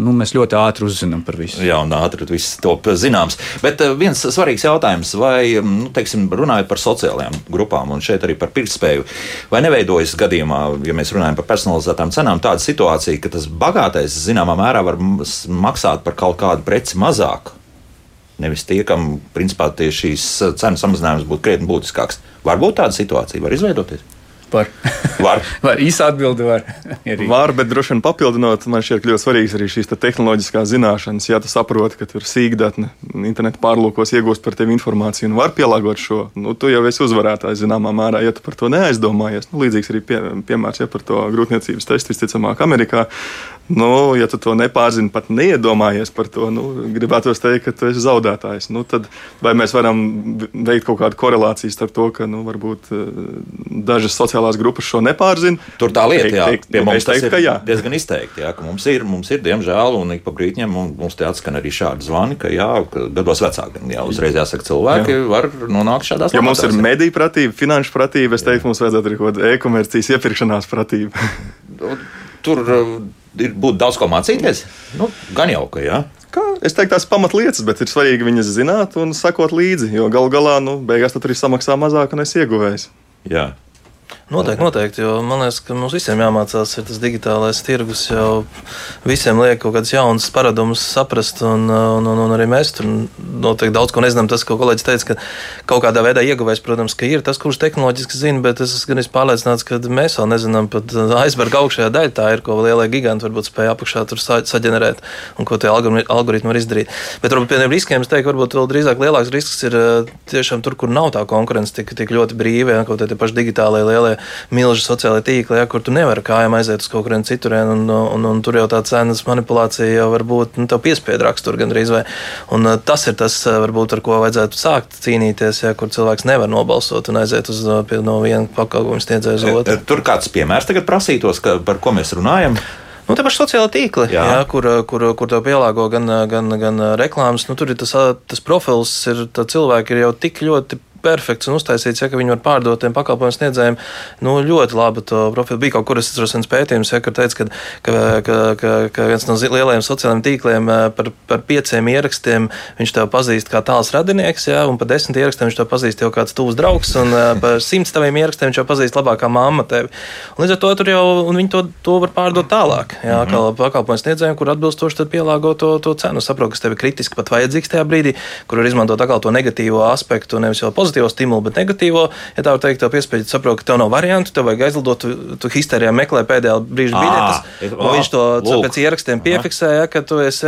Speaker 3: nu, mēs ļoti ātri uzzinām par visu.
Speaker 1: Jā, un ātri viss top zināms. Bet viens svarīgs jautājums, vai, nu, teiksim, runājot par sociālajām grupām un šeit arī par pirktspēju, vai neveidojas gadījumā, ja mēs runājam par personalizētām cenām, tāda situācija, ka tas bagātais zināmā mērā var maksāt par kaut kādu preci mazāk. Nevis tie, kam principā tieši šīs cenu samazinājums būtu krietni būtiskāks. Varbūt tāda situācija var izveidoties.
Speaker 3: Var.
Speaker 1: var.
Speaker 3: var īsa atbilde var.
Speaker 2: var, bet droši vien papildinot, man šķiet ļoti svarīgas arī šīs te tehnoloģiskās zināšanas. Ja tu saproti, ka tur sīkdatne internetu pārlūkos iegūst par tevi informāciju un var pielāgot šo, nu, tu jau esi uzvarētājs zināmā mērā, ja tu par to neaizdomājies. Nu, līdzīgs arī pie, piemērs ja, par to grūtniecības testu visticamāk Amerikā. Nu, ja tu to nepārzini, pat neiedomājies par to, nu, gribētu teikt, ka tu esi zaudētājs. Nu, tad vai mēs varam veikt kaut kādu korelāciju starp to, ka nu, varbūt eh, dažas sociālās grupas šo nepārzina?
Speaker 1: Tur tā lieta, jā, teikt, pie mums teikt, tas ir jā. diezgan izteikti, jā, ka mums ir, mums ir, diemžēl, un ik pa brītņiem mums te atskan arī šādi zvani, ka jā, ka gados vecāki, jā, uzreiz jāsaka, cilvēki jā. var nonākt šādās
Speaker 2: situācijās. Ja mums ir mediju pratība, finanšu pratība, es teiktu, mums vajadzētu arī kaut kāda e-komercijas iepirkšanās pratība.
Speaker 1: Tur ir būt daudz ko mācīties. Nu, gan jau, ka jā.
Speaker 2: Kā, es teiktu, tās pamatlietas, bet ir svarīgi viņas zināt un sekot līdzi. Jo galu galā, nu, beigās tur arī samaksā mazāk un es ieguvējis.
Speaker 1: Jā.
Speaker 4: Noteikti, noteikti, jo man liekas, ka mums visiem jāmācās, ir tas digitālais tirgus, jau visiem liek kaut kādas jaunas paradumus saprast, un, un, un, un arī mēs tur noteikti daudz ko nezinām. Tas, ko kolēģis teica, ka kaut kādā veidā ieguvējs, protams, ka ir tas, kurš tehnoloģiski zina, bet es esmu gan pārliecināts, ka mēs vēl nezinām pat aizberga augšējā daļa tā ir, ko lielie giganti varbūt spēja apakšā tur sa saģenerēt un ko tie algoritmi var izdarīt. Bet varbūt pie riskiem es teiktu, varbūt vēl drīzāk lielāks risks ir tiešām tur, kur nav tā konkurence tik, tik ļoti brīva, ja kaut tie paši digitālie lielie milži sociālai tīkli, ja, kur tu nevari kājām aiziet uz kaut kurien citurien, un, un, un tur jau tā cenas manipulācija jau var būt nu, piespiedu rakstura gandrīz vai. Un tas ir tas, varbūt, ar ko vajadzētu sākt cīnīties, ja, kur cilvēks nevar nobalsot un aiziet uz, no viena pakalpojuma sniedzēja uz otru.
Speaker 1: Tur kāds piemērs tagad prasītos, ka, par ko mēs runājam?
Speaker 4: Nu, tā paša sociāla tīkla, jā. Jā, kur, kur, kur tev pielāgo gan, gan, gan reklāmas. Nu, tur ir tas, tas profils, ir cilvēki ir jau tik ļoti perfekts un uztaisīts, ja viņi var pārdot tiem pakalpojumu sniedzējiem nu, ļoti labu to profilu. Bija kaut kur es atrastu pētījums, ja, kur teica, ka, ka, ka, ka, ka viens no lielajiem sociālajiem tīkliem eh, par, par pieciem ierakstiem viņš tev pazīst kā tāls radinieks, ja, un par desmit ierakstiem viņš tev pazīst jau kāds tūs draugs, un eh, par simts taviem ierakstiem viņš jau pazīst labākā mamma tevi. Un līdz ar to tur jau, un viņi to, to var pārdot tālāk, ja, mm -hmm. kā pakalpojumu sniedzējiem, kur atbilstoši pielāgo to, to cenu. Saprotu, kas tev ir kritiski pat vajadzīgs tajā brīdī, kur var izmantot atkal to negatīvo aspektu, nevis jau pozitīvu pozitīvo stimulu, bet negatīvo. Ja tā var teikt, tev piespiež, saprot, ka tev nav variantu, tev vajag aizlidot, tu, tu histērijā meklē pēdējā brīža biļetes. Viņš to lūk. pēc ierakstiem piefiksēja, ka tu esi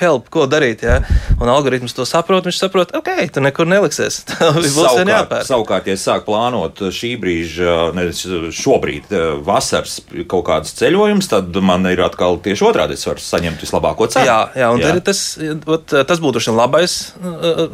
Speaker 4: help, ko darīt. Ja? Un algoritms to saprot, viņš saprot, ok, tu nekur neliksies.
Speaker 1: savukārt, savukārt, ja sāk plānot šī brīža, nevis šobrīd vasaras kaut kādus ceļojumus, tad man ir atkal tieši otrādi. Es varu saņemt vislabāko cenu.
Speaker 4: Jā, jā un jā. tas, tas būtu šis labais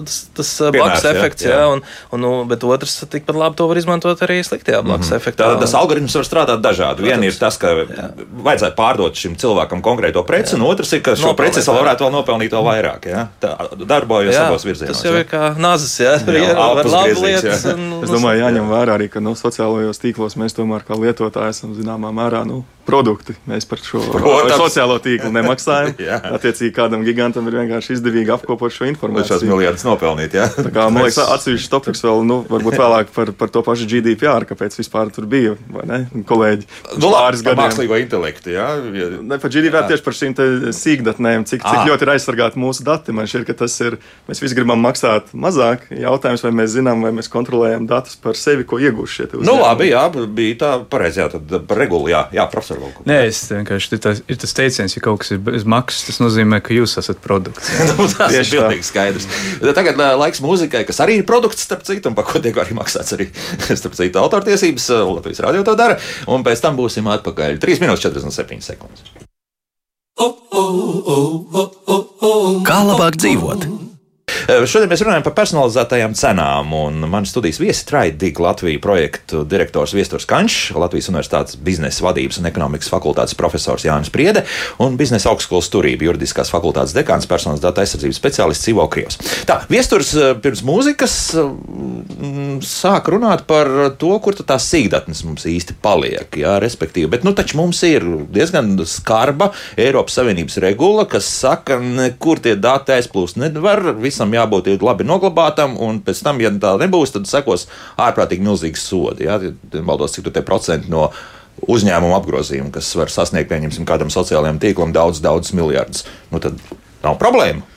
Speaker 4: tas, tas blakus efekts. Jā, jā. Un, un, nu, bet otrs tikpat labi to var izmantot arī sliktajā blakus mm -hmm. efektā.
Speaker 1: Tā, tas algoritms var strādāt dažādi. Viena ir tas, ka jā. vajadzētu pārdot šim cilvēkam konkrēto preci, jā. un otrs ir, ka šo preci vēl varētu vēl nopelnīt vēl vairāk. Jā? Tā darbojas abos virzienos.
Speaker 4: Tas jau ir kā nāzes, jā, tur ir labi lietas.
Speaker 2: Es domāju, jāņem vērā arī, ka no nu, sociālajos tīklos mēs tomēr kā lietotāji esam zināmā mērā. Nu, produkti. Mēs par šo Protams. sociālo tīklu nemaksājam. Attiecīgi, kādam gigantam ir vienkārši izdevīgi apkopot šo informāciju.
Speaker 1: Šos miljardus nopelnīt. Jā.
Speaker 2: Tā kā, man liekas, atsevišķs topiks vēl, nu, varbūt vēlāk par, par to pašu GDPR, kāpēc vispār tur bija, vai ne, kolēģi?
Speaker 1: Nu, pāris gadiem. Mākslīgo intelektu, jā.
Speaker 2: Ja. Ne par GDPR, jā. tieši par šīm sīkdatnēm, cik, cik ļoti ir aizsargāti mūsu dati. Man šķiet, ka tas ir, mēs visi gribam maksāt mazāk. Jautājums, vai mēs zinām, vai mēs kontrolējam datus par sevi, ko iegūst šie uzņēmumi.
Speaker 1: Nu, labi, jā, bija tā pareizi, jā, tad par regulu, jā, jā profesor Valku.
Speaker 3: Nē, es vienkārši, ir tas, ir tas teiciens, ja kaut kas ir bez maksas, tas nozīmē, ka jūs esat produkts.
Speaker 1: nu, tas ir pilnīgi skaidrs. Tagad laiks mūzikai, kas arī ir produkts, starp citu, un par ko tiek arī maksāts arī, starp citu, autortiesības, Latvijas radio to dara, un pēc tam būsim atpakaļ. 3 minūtes 47 sekundes.
Speaker 5: Kā labāk dzīvot?
Speaker 1: Eh, šodien mēs runājam par personalizētajām cenām. Mani studijas viesi Traidīga Latvijas projektu direktors Viesturs Kančs, Latvijas Universitātes biznesa vadības un ekonomikas fakultātes profesors Jānis Priede un biznesa augstskolas turība juridiskās fakultātes dekāns personas datu aizsardzības speciālists Civo Krievs. Tā, Viesturs eh, pirms mūzikas mm, sāk runāt par to, kur tās sīkdatnes mums īsti paliek. Jā, respektīvi, bet nu, mums ir diezgan skarba Eiropas Savienības regula, kas saka, kur tie dati aizplūst. Nevar visam jābūt labi noglabātam, un pēc tam, ja tā nebūs, tad sekos ārprātīgi milzīgs sodi. Ja? Valdos, cik tu te procenti no uzņēmuma apgrozījuma, kas var sasniegt, pieņemsim, kādam sociālajiem tīklam daudz, daudz miljardus. Nu, tad nav problēma.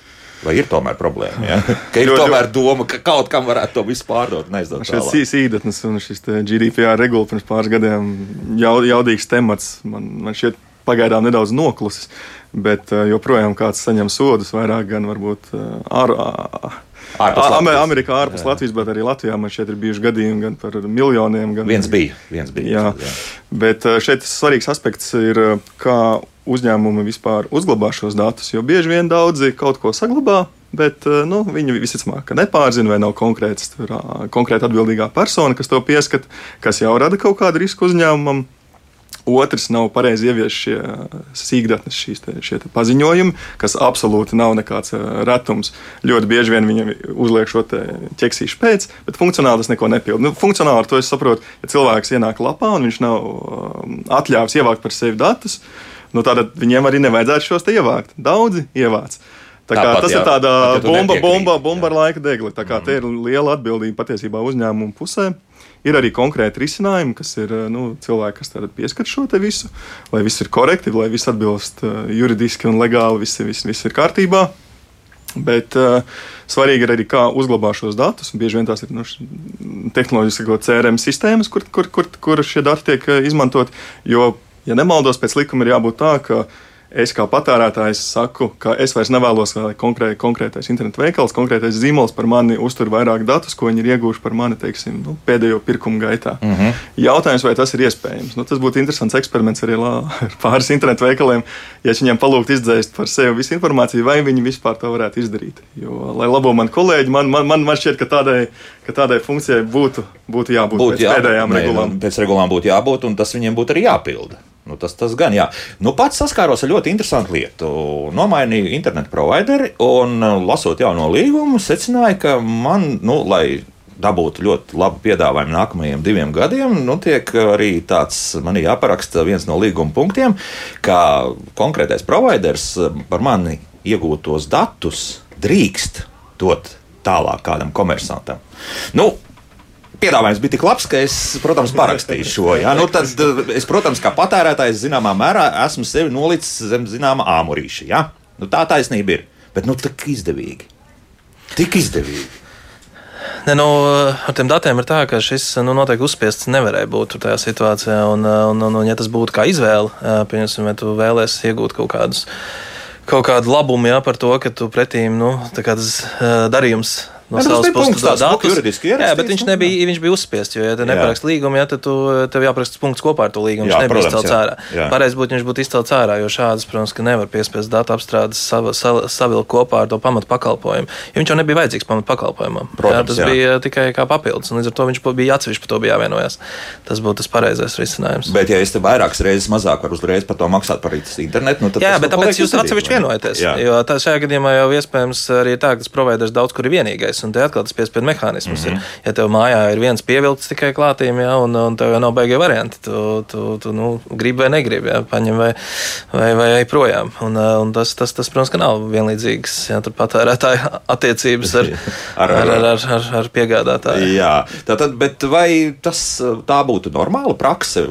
Speaker 1: Vai ir tomēr problēma? Ja? Ka ir tomēr doma, ka kaut kam varētu to visu pārdot.
Speaker 2: Šis īdatnes un šis GDPR regula pirms pāris gadiem jaudīgs temats. Man, man šķiet pagaidām nedaudz noklusis bet eh, joprojām kāds saņem sodus vairāk gan varbūt ar. Eh, ārpus Latvijas. Amerikā, ārpus jā. Latvijas, bet arī Latvijā man šeit ir bijuši gadījumi gan par miljoniem. Gan
Speaker 1: viens bija. Viens bija
Speaker 2: jā. Jā. Bet eh, šeit svarīgs aspekts ir, kā uzņēmumi vispār uzglabā šos datus. Jo bieži vien daudzi kaut ko saglabā, bet nu, viņi visticamāk nepārzina, vai nav konkrēts, konkrēta atbildīgā persona, kas to pieskat, kas jau rada kaut kādu risku uzņēmumam. Otrs nav pareizi ieviest šie sīkdatnes, šīs te, šie te paziņojumi, kas absolūti nav nekāds retums. Ļoti bieži vien viņam uzliek šo ķeksīšu pēc, bet funkcionāli tas neko nepilda. Nu, funkcionāli ar to es saprotu, ja cilvēks ienāk lapā un viņš nav atļāvis ievākt par sevi datus, nu, tad viņiem arī nevajadzētu šos te ievākt. Daudzi ievāc. Tā kā, Tāpat, tas jā, ir tāds bomba, bomba, bomba ar laika degli. Tā kā mm. te ir liela atbildība patiesībā uzņēmumu pusē. Ir arī konkrēti risinājumi, kas ir eh, nu, cilvēki, kas pieskat šo visu, lai viss ir korekti, lai viss atbilst uh, juridiski un legāli, viss, viss, viss ir kārtībā. Bet uh, svarīgi ir arī, kā uzglabā šos datus. Bieži vien tās ir nu, tehnoloģiski CRM sistēmas, kur, kur, kur, kur šie dati tiek izmantot. Jo, ja nemaldos, pēc likuma ir jābūt tā, ka es kā patērētājs saku, ka es vairs nevēlos, lai konkrē, konkrētais internetu veikals, konkrētais zīmols par mani uztur vairāk datus, ko viņi ir ieguvuši par mani teiksim, nu, pēdējo pirkumu gaitā. Mm -hmm. Jautājums, vai tas ir iespējams? Nu, tas būtu interesants eksperiments arī ar pāris internetu veikaliem, ja viņiem palūgt izdzēst par sevi visu informāciju, vai viņi vispār to varētu izdarīt. Jo, lai labo man kolēģi, man, man, man, man šķiet, ka tādai, ka tādai funkcijai būtu, būtu jābūt
Speaker 1: Būtu
Speaker 2: pēc
Speaker 1: jābūt,
Speaker 2: pēdējām
Speaker 1: nē,
Speaker 2: regulām.
Speaker 1: Pēc regulām būtu jābūt, un tas viņiem būtu arī jāpilda. Nu, tas, tas gan, jā. Nu, pats saskāros ar ļoti interesantu lietu. Nomainīju internetu provideri un, uh, lasot jauno līgumu, secināju, ka man, nu, lai dabūtu ļoti labu piedāvājumu nākamajiem diviem gadiem, nu, tiek arī tāds man jāparaksta viens no līguma punktiem, ka konkrētais providers uh, par mani iegūtos datus drīkst dot tālāk kādam komersantam. Nu, Piedāvājums bija tik labs, ka es, protams, parakstīju šo. Ja? Nu, tad es, protams, kā patērētājs, zināmā mērā esmu sevi nolicis zem zināmā āmurīša. Ja? Nu, tā taisnība ir. Bet nu, tik izdevīgi. Tik izdevīgi.
Speaker 4: Ne, nu, ar tiem datiem ir tā, ka šis nu, noteikti uzspiests nevarēja būt tajā situācijā. Un, un, un, un ja tas būtu kā izvēle, pieņemsim, vai tu vēlēsies iegūt kaut kādus. Kaut kādu labumu jā, par to, ka tu pretīm nu, tas uh, darījums no
Speaker 1: Jā,
Speaker 4: savas
Speaker 1: tas bija
Speaker 4: puses
Speaker 1: punkts, tāds
Speaker 4: datus.
Speaker 1: juridiski
Speaker 4: Jā,
Speaker 1: ierakstīts,
Speaker 4: bet viņš
Speaker 1: nu,
Speaker 4: nebija, viņš bija uzspiests, jo, ja tu
Speaker 1: Jā.
Speaker 4: neparaksti līgumu, ja, tad tu, tev jāparaksta punkts kopā ar to līgumu.
Speaker 1: Jā,
Speaker 4: Viņš nebija izcelts
Speaker 1: jā.
Speaker 4: ārā.
Speaker 1: Jā.
Speaker 4: Pareizi būtu, viņš būtu izcelts ārā, jo šādas, protams, ka nevar piespiest datu apstrādes sava- sa- savilkt kopā ar to pamatu pakalpojumu. Jo viņš jau nebija vajadzīgs pamatu pakalpojumam. jā,
Speaker 1: Protams,
Speaker 4: tas
Speaker 1: jā.
Speaker 4: bija tikai kā papildus, un līdz ar to viņš bija atsevišķi par to bija jāvienojas. Tas būtu tas pareizais risinājums.
Speaker 1: Bet, ja es te vairākas reizes mazāk varu uzreiz par to maksāt par internetu, nu, tad
Speaker 4: Jā, bet
Speaker 1: nu
Speaker 4: tāpēc jūs atsevišķi vienojaties.
Speaker 1: Jā.
Speaker 4: Jo tā šajā gadījumā jau iespējams arī tā, ka tas providers daudz kur ir vienīgais, un te atkal tas piespiedu mehānisms mm -hmm. ir. Ja tev mājā ir viens pievilcis tikai klātīm, jā, un, un tev jau nav beigie varianti, tu, tu, tu nu, gribi vai negribi, jā, paņem vai, vai, vai ej projām. Un, uh, un tas, tas, tas, protams, ka nav vienlīdzīgs tur patērētāja attiecības ar,
Speaker 1: Ar-
Speaker 4: ar, ar, ar, ar, ar piegādātāju.
Speaker 1: Jā, tātad, bet vai tas tā būtu normāla prakse,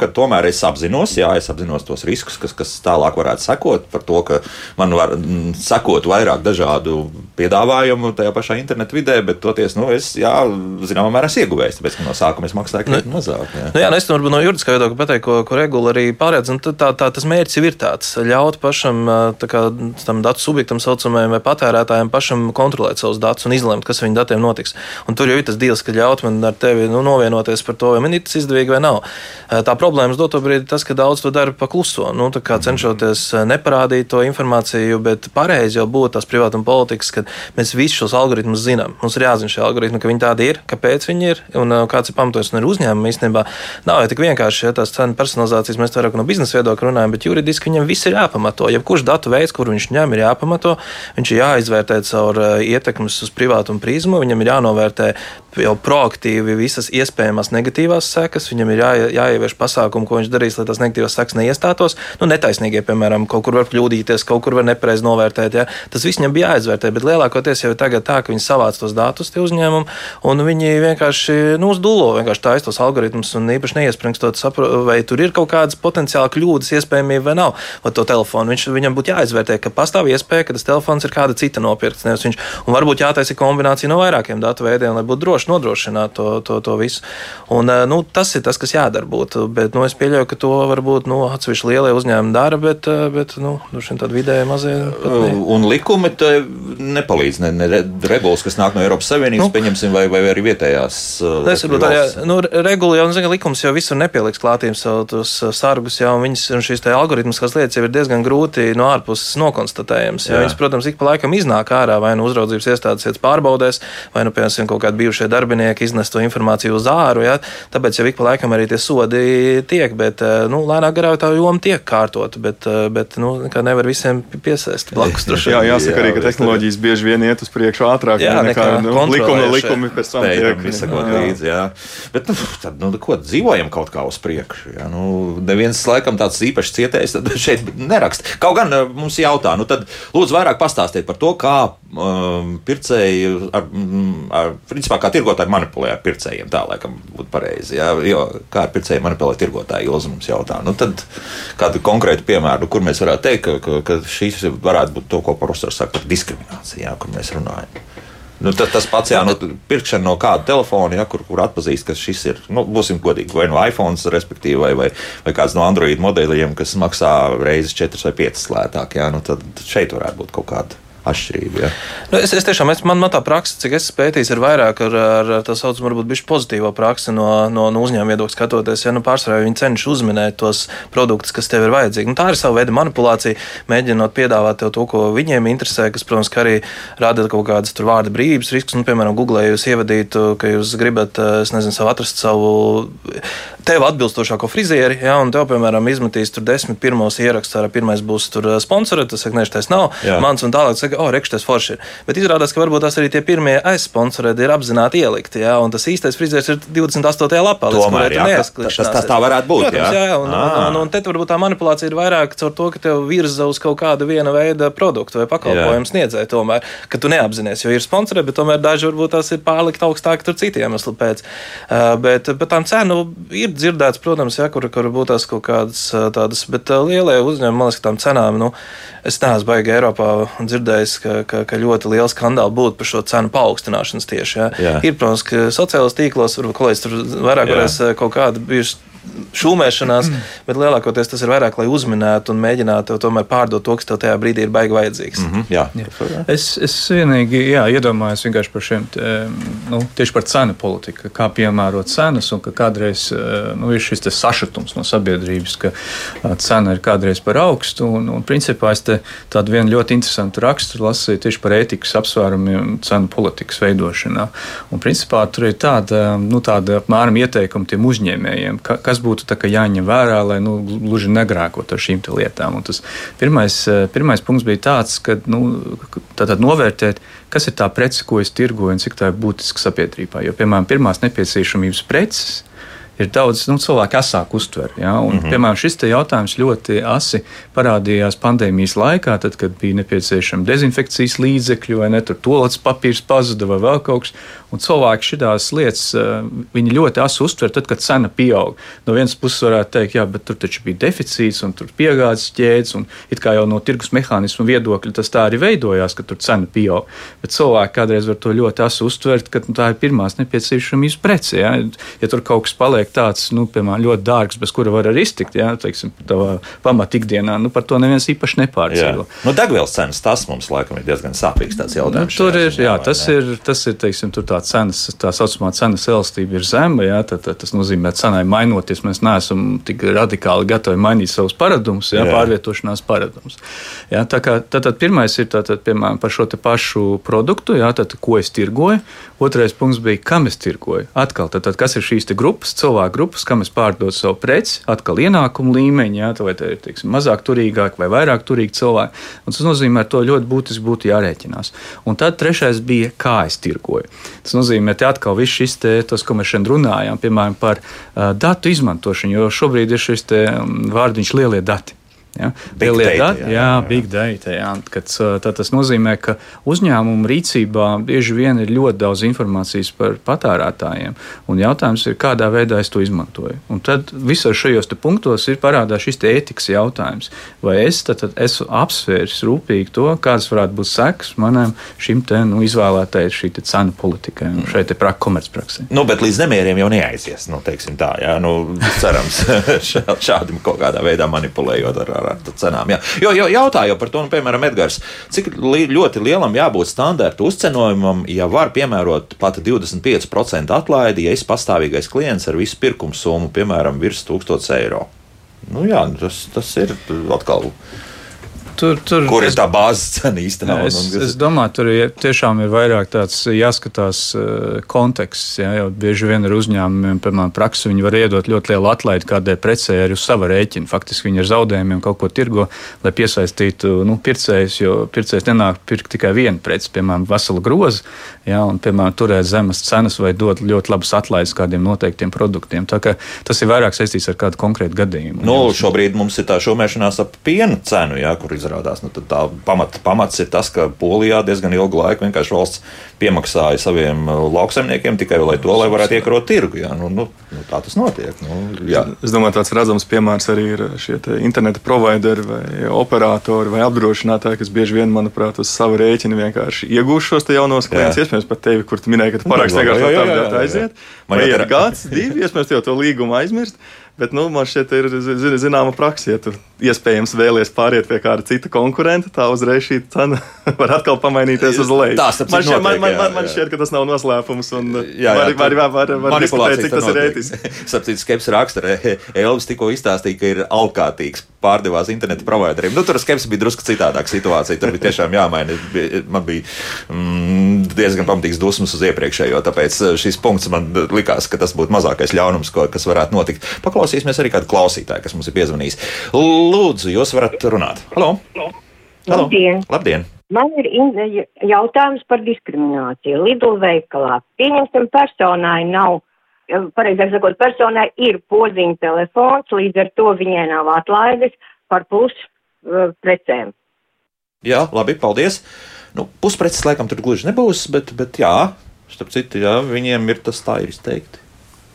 Speaker 1: kad tomēr es apzinos, jā, es apzinos tos riskus, kas, kas tālāk varētu sekot par to, ka man var mm, sekot vairāk dažādu piedāvājumu tajā pašā internetu vidē, bet toties, nu, es, jā, zināmā mērā esmu ieguvējis, tāpēc, ka no sākuma es maksāju krietni mazāk. Jā.
Speaker 4: Nu, jā, nu es varbūt no juridiskā viedokļa pateiktu, ko, ko regula arī pārēdz. Tā, tā, tā, tas mērķis ir tāds - ļaut pašam kā, tam datu subjektam, saucamajam, vai patērētājiem pašam kontrolēt savus datus un izlemt, kas ar viņu datiem notiks. Un tur jau ir tas deals, ka ļaut man ar tevi nu, novienoties par to, vai man ir tas izdevīgi vai nav. Tā problēma uz doto brīdi ir tas, ka daudz to dara pakluso, nu, cenšoties neparādīt to informāciju, bet pareizi jau būtu tās privātuma politikas, ka mēs visus šos algoritmus zinām. Mums ir jāzina šie algoritmi, ka viņi tādi ir, kāpēc viņi ir un uh, kāds ir pamatojums un ir uzņēmumi. Īstenībā nav jau tik vienkārši, ja tās cenu personalizācijas mēs vairāk no biznesa viedokļa runājam, bet juridiski viņam viss ir jāpamato. Jebkurš datu veids, kur viņš ņem, ir jāpamato. Viņš ir jāizvērtē caur uh, ietekmes uz privātumu prizmu, viņam ir jānovērtē jau proaktīvi visas iespējamās negatīvās sekas. Viņam ir jā, jāievieš pasākumi, ko viņš darīs, lai tās negatīvās sekas neiestātos. Nu, netaisnīgie, piemēram, kaut kur var kļūdīties, kaut kur var nepareizi novērtēt. Ja? Tas viss viņam bija jāizvērtē, bet lielākoties jau ir tā, ka viņi savāc tos datus tie uzņēmumi, un viņi vienkārši nu, uzdulo, vienkārši taisa tos algoritmus un īpaši neiespringstot, vai tur ir kaut kādas potenciāli kļūdas, iespējamība vai nav. Vai to telefonu viņš, viņam būtu jāizvērtē, ka pastāv iespēja, ka tas telefons ir kāda cita nopirkts. Viņš, un varbūt jātaisa kombinācija no vairākiem datu veidiem, lai būtu droši nodrošināt to, to, to visu. Un, eh, nu, tas ir tas, kas jādara. Būtu, bet nu, es pieļauju, ka to varbūt nu, atsevišķi lielie uzņēmumi dara, bet, eh, bet nu, tādi vidēji mazie. ne.
Speaker 1: Un likumi te nepalīdz. Ne, ne re- regulas, kas nāk no Eiropas Savienības,
Speaker 4: Nu.
Speaker 1: pieņemsim, vai, vai arī vietējās. uh,
Speaker 4: Es
Speaker 1: valsts.
Speaker 4: arī nu, regula jau, nu, zina, likums jau visur nepieliks klātiem savu tos uh, sargus, jau viņas, un šīs algoritmiskās lietas jau ir diezgan grūti no ārpuses nokonstatējams. Viņas, protams, ik pa laikam iznāk ārā vai nu uzraudzības iestādes iet pārbaudēs, vai nu, piemēram, kaut kādi bijušie darbinieki iznes to informāciju uz āru. Ja? Tāpēc jau ik pa laikam arī tie sodi tiek, bet uh, nu, lēnāk garā tā joma tiek kārtota, bet, uh, bet nu, nevar visiem piesēst blakus. droši
Speaker 2: Jā, jāsaka arī, ka
Speaker 1: Jā,
Speaker 2: tehnoloģijas bieži vien iet uz priekšu ātrāk
Speaker 4: Jā,
Speaker 2: nekā
Speaker 4: nekā
Speaker 2: nu,
Speaker 4: kontrolējušie.
Speaker 2: likumi, likumi pēc tam tiek.
Speaker 1: izsakot
Speaker 2: jā.
Speaker 1: līdzi. Jā. Bet, nu, tad, nu, ko dzīvojam kaut kā uz priekšu. Jā. Nu, neviens laikam tāds īpašs cietējs tad šeit neraksta. Kaut gan eh, mums jautā, nu tad lūdzu vairāk pastāstiet par to, kā pircēji, ar, mm, ar, principā, kā tirgotāji manipulē ar pircējiem. Tā laikam būtu pareizi. Jā. Jo, kā ar pircējiem manipulē tirgotāji, Ilza mums jautā. Nu, tad kādu konkrētu piemēru, kur mēs varētu teikt, ka, ka, ka šīs varētu būt to, ko profesors saka par diskrimināciju, jā, kur mēs runājam. Nu, tas, tas pats, jā, nu, pirkšana no kāda telefona, ja, kur, kur atpazīst, ka šis ir, nu, būsim godīgi, vai no iPhone, respektīvi, vai, vai, vai kāds no Android modeļiem, kas maksā reizes 4 vai 5 lētāk, jā, nu, tad šeit varētu būt kaut kāda atšķirība. Ja?
Speaker 4: Nu, es, es tiešām, es, man, man tā praksa, cik es pētīju, ir vairāk ar, ar tā saucamu, varbūt bišķi pozitīvo praksi no, no, no uzņēmuma viedokļa skatoties. Ja nu, pārsvarā viņi cenšas uzminēt tos produktus, kas tev ir vajadzīgi. Nu, tā ir sava veida manipulācija, mēģinot piedāvāt tev to, ko viņiem interesē, kas, protams, arī rada kaut kādas vārdu brīvības riskus. Nu, piemēram, Google, ja jūs ievadītu, ka jūs gribat, nezinu, savu atrast savu tev atbilstošāko frizieri, ja, un tev, piemēram, izmetīs tur desmit pirmos ierakstus, ar pirmais būs tur sponsorēts, tas saka, nē, tas nav jā. mans un tālāk. Saka, oh, rekš, tas forši ir. Bet izrādās, ka varbūt tās arī tie pirmie aizsponsorēti ir apzināti ielikti. Jā, un tas īstais frizērs ir 28. lapā.
Speaker 1: Tomēr, jā, tas, tas, tas tā varētu būt.
Speaker 4: Protams, jā, jā un, un, un, un, un te varbūt tā manipulācija ir vairāk caur to, ka tev virza uz kaut kādu viena veida produktu vai pakalpojumu sniedzēju tomēr, ka tu neapzinājies, jo ir sponsorē, bet tomēr daži varbūt tās ir pārlikt augstāk tur citiem iemeslu pēc. Uh, bet, bet tām cenu ir dzirdēts, protams, jā, kur, kur būtu tās kaut kādas tādas, bet lielie uzņēmumi, man liekas, ka tām cenām, nu, es neesmu baigi Eiropā dzirdējis, ka, ka, ka ļoti liela skandāla būtu par šo cenu paaugstināšanas tieši. Jā. Jā. Ir, protams, ka sociālajos tīklos, varbūt kolēģis tur vairāk varēs kaut kādu bijuši šūmēšanās, mm. bet lielākoties tas ir vairāk, lai uzminētu un mēģinātu tomēr pārdot to, kas tev tajā brīdī ir baigi vajadzīgs.
Speaker 1: Mm -hmm, jā.
Speaker 3: Jā. Es, es vienīgi jā, iedomājos vienkārši par šiem, nu, tieši par cenu politiku, kā piemērot cenas un ka kādreiz nu, ir šis sašutums no sabiedrības, ka cena ir kādreiz par augstu. Un, un principā es tādu vienu ļoti interesantu raksturu lasīju tieši par ētikas apsvērumiem cenu politikas veidošanā. Un principā tur ir tāda, nu, tāda apmēram ieteikuma tiem uzņēmējiem, ka, kas būtu jāņem vērā, lai nu, gluži negrākot ar šīm lietām. Un tas pirmais, eh, pirmais punkts bija tāds, ka nu, novērtēt, kas ir tā prece, ko es tirgoju un cik tā ir būtiska sabiedrībā. Jo, piemēram, pirmās nepieciešamības preces ir daudz nu, cilvēku asāk uztver. Ja? Un, mm -hmm. Piemēram, šis jautājums ļoti asi parādījās pandēmijas laikā, tad, kad bija nepieciešama dezinfekcijas līdzekļi, vai ne tur toplets papīrs pazuda vai vēl kaut kas. Un cilvēki šīs lietas eh, ļoti asi uztver, tad, kad cena pieaug. No vienas puses varētu teikt, jā, bet tur taču bija deficīts un tur piegādes ķēdes, un it kā jau no tirgus mehānismu viedokļa tas tā arī veidojās, ka tur cena pieaug. Bet cilvēki kādreiz var to ļoti asi uztvert, ka nu, tā ir pirmās nepieciešamības prece. Ja? ja tur kaut kas paliek tāds, nu, piemēram, ļoti dārgs, bez kura var arī iztikt, ja teiksim, tādā pamatā ikdienā, nu, par to neviens īpaši nepārdzīvo.
Speaker 1: Nu, degvielas cenas tas mums laikam ir diezgan sāpīgs jautājums.
Speaker 3: Nu, tur ir, jā, tas ir, tas ir, teiksim, tur tā cenas, tā saucamā cenas elastība ir zema, jā, tad, tad tas nozīmē, ka cenai mainoties, mēs neesam tik radikāli gatavi mainīt savus paradumus, jā, jā. pārvietošanās paradumus. Jā, tā kā, tad, tad pirmais ir tātad, piemēram, par šo pašu produktu, jā, tad, ko es tirgoju. Otrais punkts bija, kam es tirgoju. Atkal, tad, tad, kas ir šīs grupas, cilvēku grupas, kam es pārdodu savu preci, atkal ienākumu līmeņi, jā, vai tā ir teiksim, mazāk turīgāk vai vairāk turīgi cilvēki. Un tas nozīmē, ka to ļoti būtiski būtu jārēķinās. Un tad trešais bija, kā es tirgoju. Tas nozīmē, ka atkal viss šis, te, tos, ko mēs šodien runājām, piemēram, par uh, datu izmantošanu, jo šobrīd ir šis vārdiņš lielie dati. Ja?
Speaker 1: Big data, data,
Speaker 3: jā, jā, big data. Jā. Kad, tā, tas nozīmē, ka uzņēmumu rīcībā bieži vien ir ļoti daudz informācijas par patērētājiem. Un jautājums ir, kādā veidā es to izmantoju. Un tad visos šajos punktos ir parādās šis ētikas jautājums. Vai es tad, tad esmu apsvērs rūpīgi to, kādas varētu būt sekas manam šim te, nu, izvēlētajai šī cenu politikai un šai komercpraksē.
Speaker 1: Nu, bet līdz nemieriem jau neaizies. Nu, tā, jā, nu, cerams, šādi kaut kādā veidā manipulējot ar, ar ar cenām. Jā. Jo, jo jautāju par to, nu, piemēram, Edgars, cik li, ļoti lielam jābūt standarta uzcenojumam, ja var piemērot pat 25% atlaidi, ja es pastāvīgais klients ar visu pirkumu summu, piemēram, virs 1000 eiro. Nu, jā, tas, tas ir atkal Tur, tur, Kur ir tā bāzes cena īstenībā?
Speaker 3: Es, es domāju, tur ir, tiešām ir vairāk tāds jāskatās uh, konteksts. Ja, jo bieži vien ar uzņēmumiem, piemēram, praksi, viņi var iedot ļoti lielu atlaidi kādai precē arī uz sava rēķina. Faktiski viņi ar zaudējumiem kaut ko tirgo, lai piesaistītu nu, pircējus, jo pircējs nenāk pirkt tikai vienu preci, piemēram, veselu grozu, ja, un, piemēram, turēt zemes cenas vai dot ļoti labas atlaides kādiem noteiktiem produktiem. Tas ir vairāk saistīts ar kādu konkrētu gadījumu.
Speaker 1: Nu, šobrīd mums ir tā šomēšanās ap piena cenu, ja, kur ir izrādās. Nu, tā pamat, pamats ir tas, ka Polijā diezgan ilgu laiku vienkārši valsts piemaksāja saviem uh, lauksaimniekiem tikai lai to, lai varētu iekarot tirgu. Jā. Nu, nu, nu, tā tas notiek. Nu, jā.
Speaker 2: es domāju, tāds redzams piemērs arī ir šie interneta provideri vai operatori vai apdrošinātāji, kas bieži vien, manuprāt, uz savu rēķinu vienkārši iegūst šos jaunos klientus. Iespējams, pat tevi, kur tu minēji, ka tu paraksti vienkārši tādu aiziet. Vai ir gads, divi, iespējams, jau to līgumu aizmirst. Bet nu, man šķiet, ir zināma praksa, ja tu iespējams vēlies pāriet pie kāda cita konkurenta, tā uzreiz šī cena var atkal pamainīties uz leju.
Speaker 1: Tas
Speaker 2: man, šķiet, man, man, man, man šķiet, ka tas nav noslēpums. Un, jā, jā, var, var, var, var, var diskutēt, cik tas ir ētiski.
Speaker 1: Sapratu, Skeps raksta, Elvis tikko izstāstīja, ka ir alkātīgs pārdevās interneta provideriem. Nu, tur Skeps bija drusku citādāka situācija. Tur bija tiešām jāmaina. Man bija mm, diezgan pamatīgs dusmas uz iepriekšējo, tāpēc eh, šis punkts man likās, ka tas būtu mazākais ļaunums, ko, kas varētu notikt. Paklausīsimies arī kādu klausītāju, kas mums ir piezvanījis. Lūdzu, jūs varat runāt. Halo!
Speaker 6: Halo. Labdien!
Speaker 1: Labdien.
Speaker 6: Man ir jautājums par diskrimināciju. Lidl veikalā. Pieņemsim, personai nav, pareizāk sakot, personai ir podziņa telefons, līdz ar to viņai nav atlaides par pus uh, precēm.
Speaker 1: Jā, labi, paldies. Nu, puspreces laikam tur gluži nebūs, bet, bet jā, starp citu, jā, viņiem ir tas tā ir izteikti.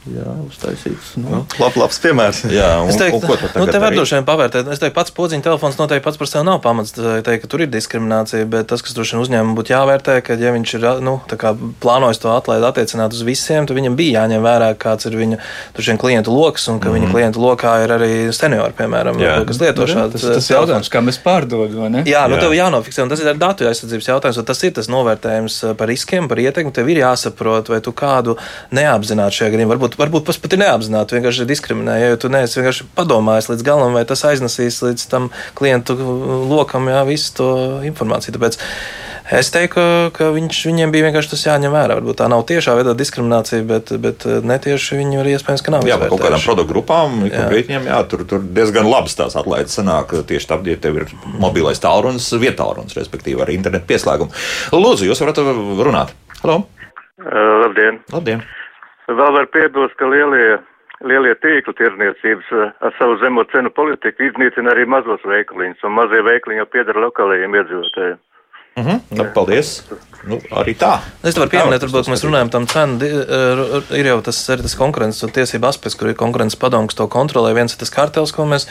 Speaker 1: Jā, uztaisīts. Nu.
Speaker 2: Nu, lab, labs piemērs.
Speaker 1: Jā, un,
Speaker 4: es teiktu,
Speaker 1: un ko tu
Speaker 4: nu, te var droši vien pavērtēt. Es teiktu, pats podziņa telefons noteikti pats par sevi nav pamats teikt, ka tur ir diskriminācija, bet tas, kas droši vien uzņēmumam būtu jāvērtē, ka, ja viņš ir nu, plānojis to atlaidi attiecināt uz visiem, tad viņam bija jāņem vērā, kāds ir viņa vien, klientu lokus, un ka mm viņa
Speaker 1: Mhm.
Speaker 4: klientu lokā ir arī seniori, piemēram,
Speaker 1: Jā.
Speaker 4: kas lieto šādu.
Speaker 3: Tas, tas jautājums, kā mēs pārdodam, vai ne?
Speaker 4: Jā, nu
Speaker 1: Jā.
Speaker 4: tev jānofiksē, un tas ir datu aizsardzības jautājums, un tas ir tas novērtējums eh, par riskiem, par ietekmi. Tev ir jāsaprot, vai tu kādu neapzināti šajā gadījumā, varbūt, varbūt pat ir neapzināti, vienkārši diskriminē. Ja tu neesi vienkārši padomājis līdz galam, vai tas aiznesīs līdz tam klientu lokam, jā, visu to informāciju. Tāpēc es teiktu, ka, viņš, viņiem bija vienkārši tas jāņem vērā. Varbūt tā nav tiešā veidā diskriminācija, bet, bet netieši viņi arī iespējams, ka nav.
Speaker 1: Jā, kaut kādām produktu grupām, pa
Speaker 4: Jā.
Speaker 1: tur, tur diezgan labas tās atlaides sanāk. Tieši tāpat, ja tev ir mobilais tālrunis, vietālrunis, respektīvi ar internetu pieslēgumu. Lūdzu, jūs varat runāt. Halo!
Speaker 7: Uh, labdien!
Speaker 1: Labdien!
Speaker 7: Vēl var piebilst, ka lielie, lielie tīkli tirdzniecības uh, ar savu zemo cenu politiku iznīcina arī mazos veikaliņus, un mazie veikaliņi jau piedara lokālajiem iedzīvotājiem.
Speaker 1: Uh -huh. nu, paldies! Nu, arī tā.
Speaker 4: Es varu pieminēt, varbūt, ka mēs runājam par cenu. eh, Ir jau tas, arī tas konkurences un tiesību aspekts, kur ir konkurences padomu, kas to kontrolē. Viens ir tas kartels, ko mēs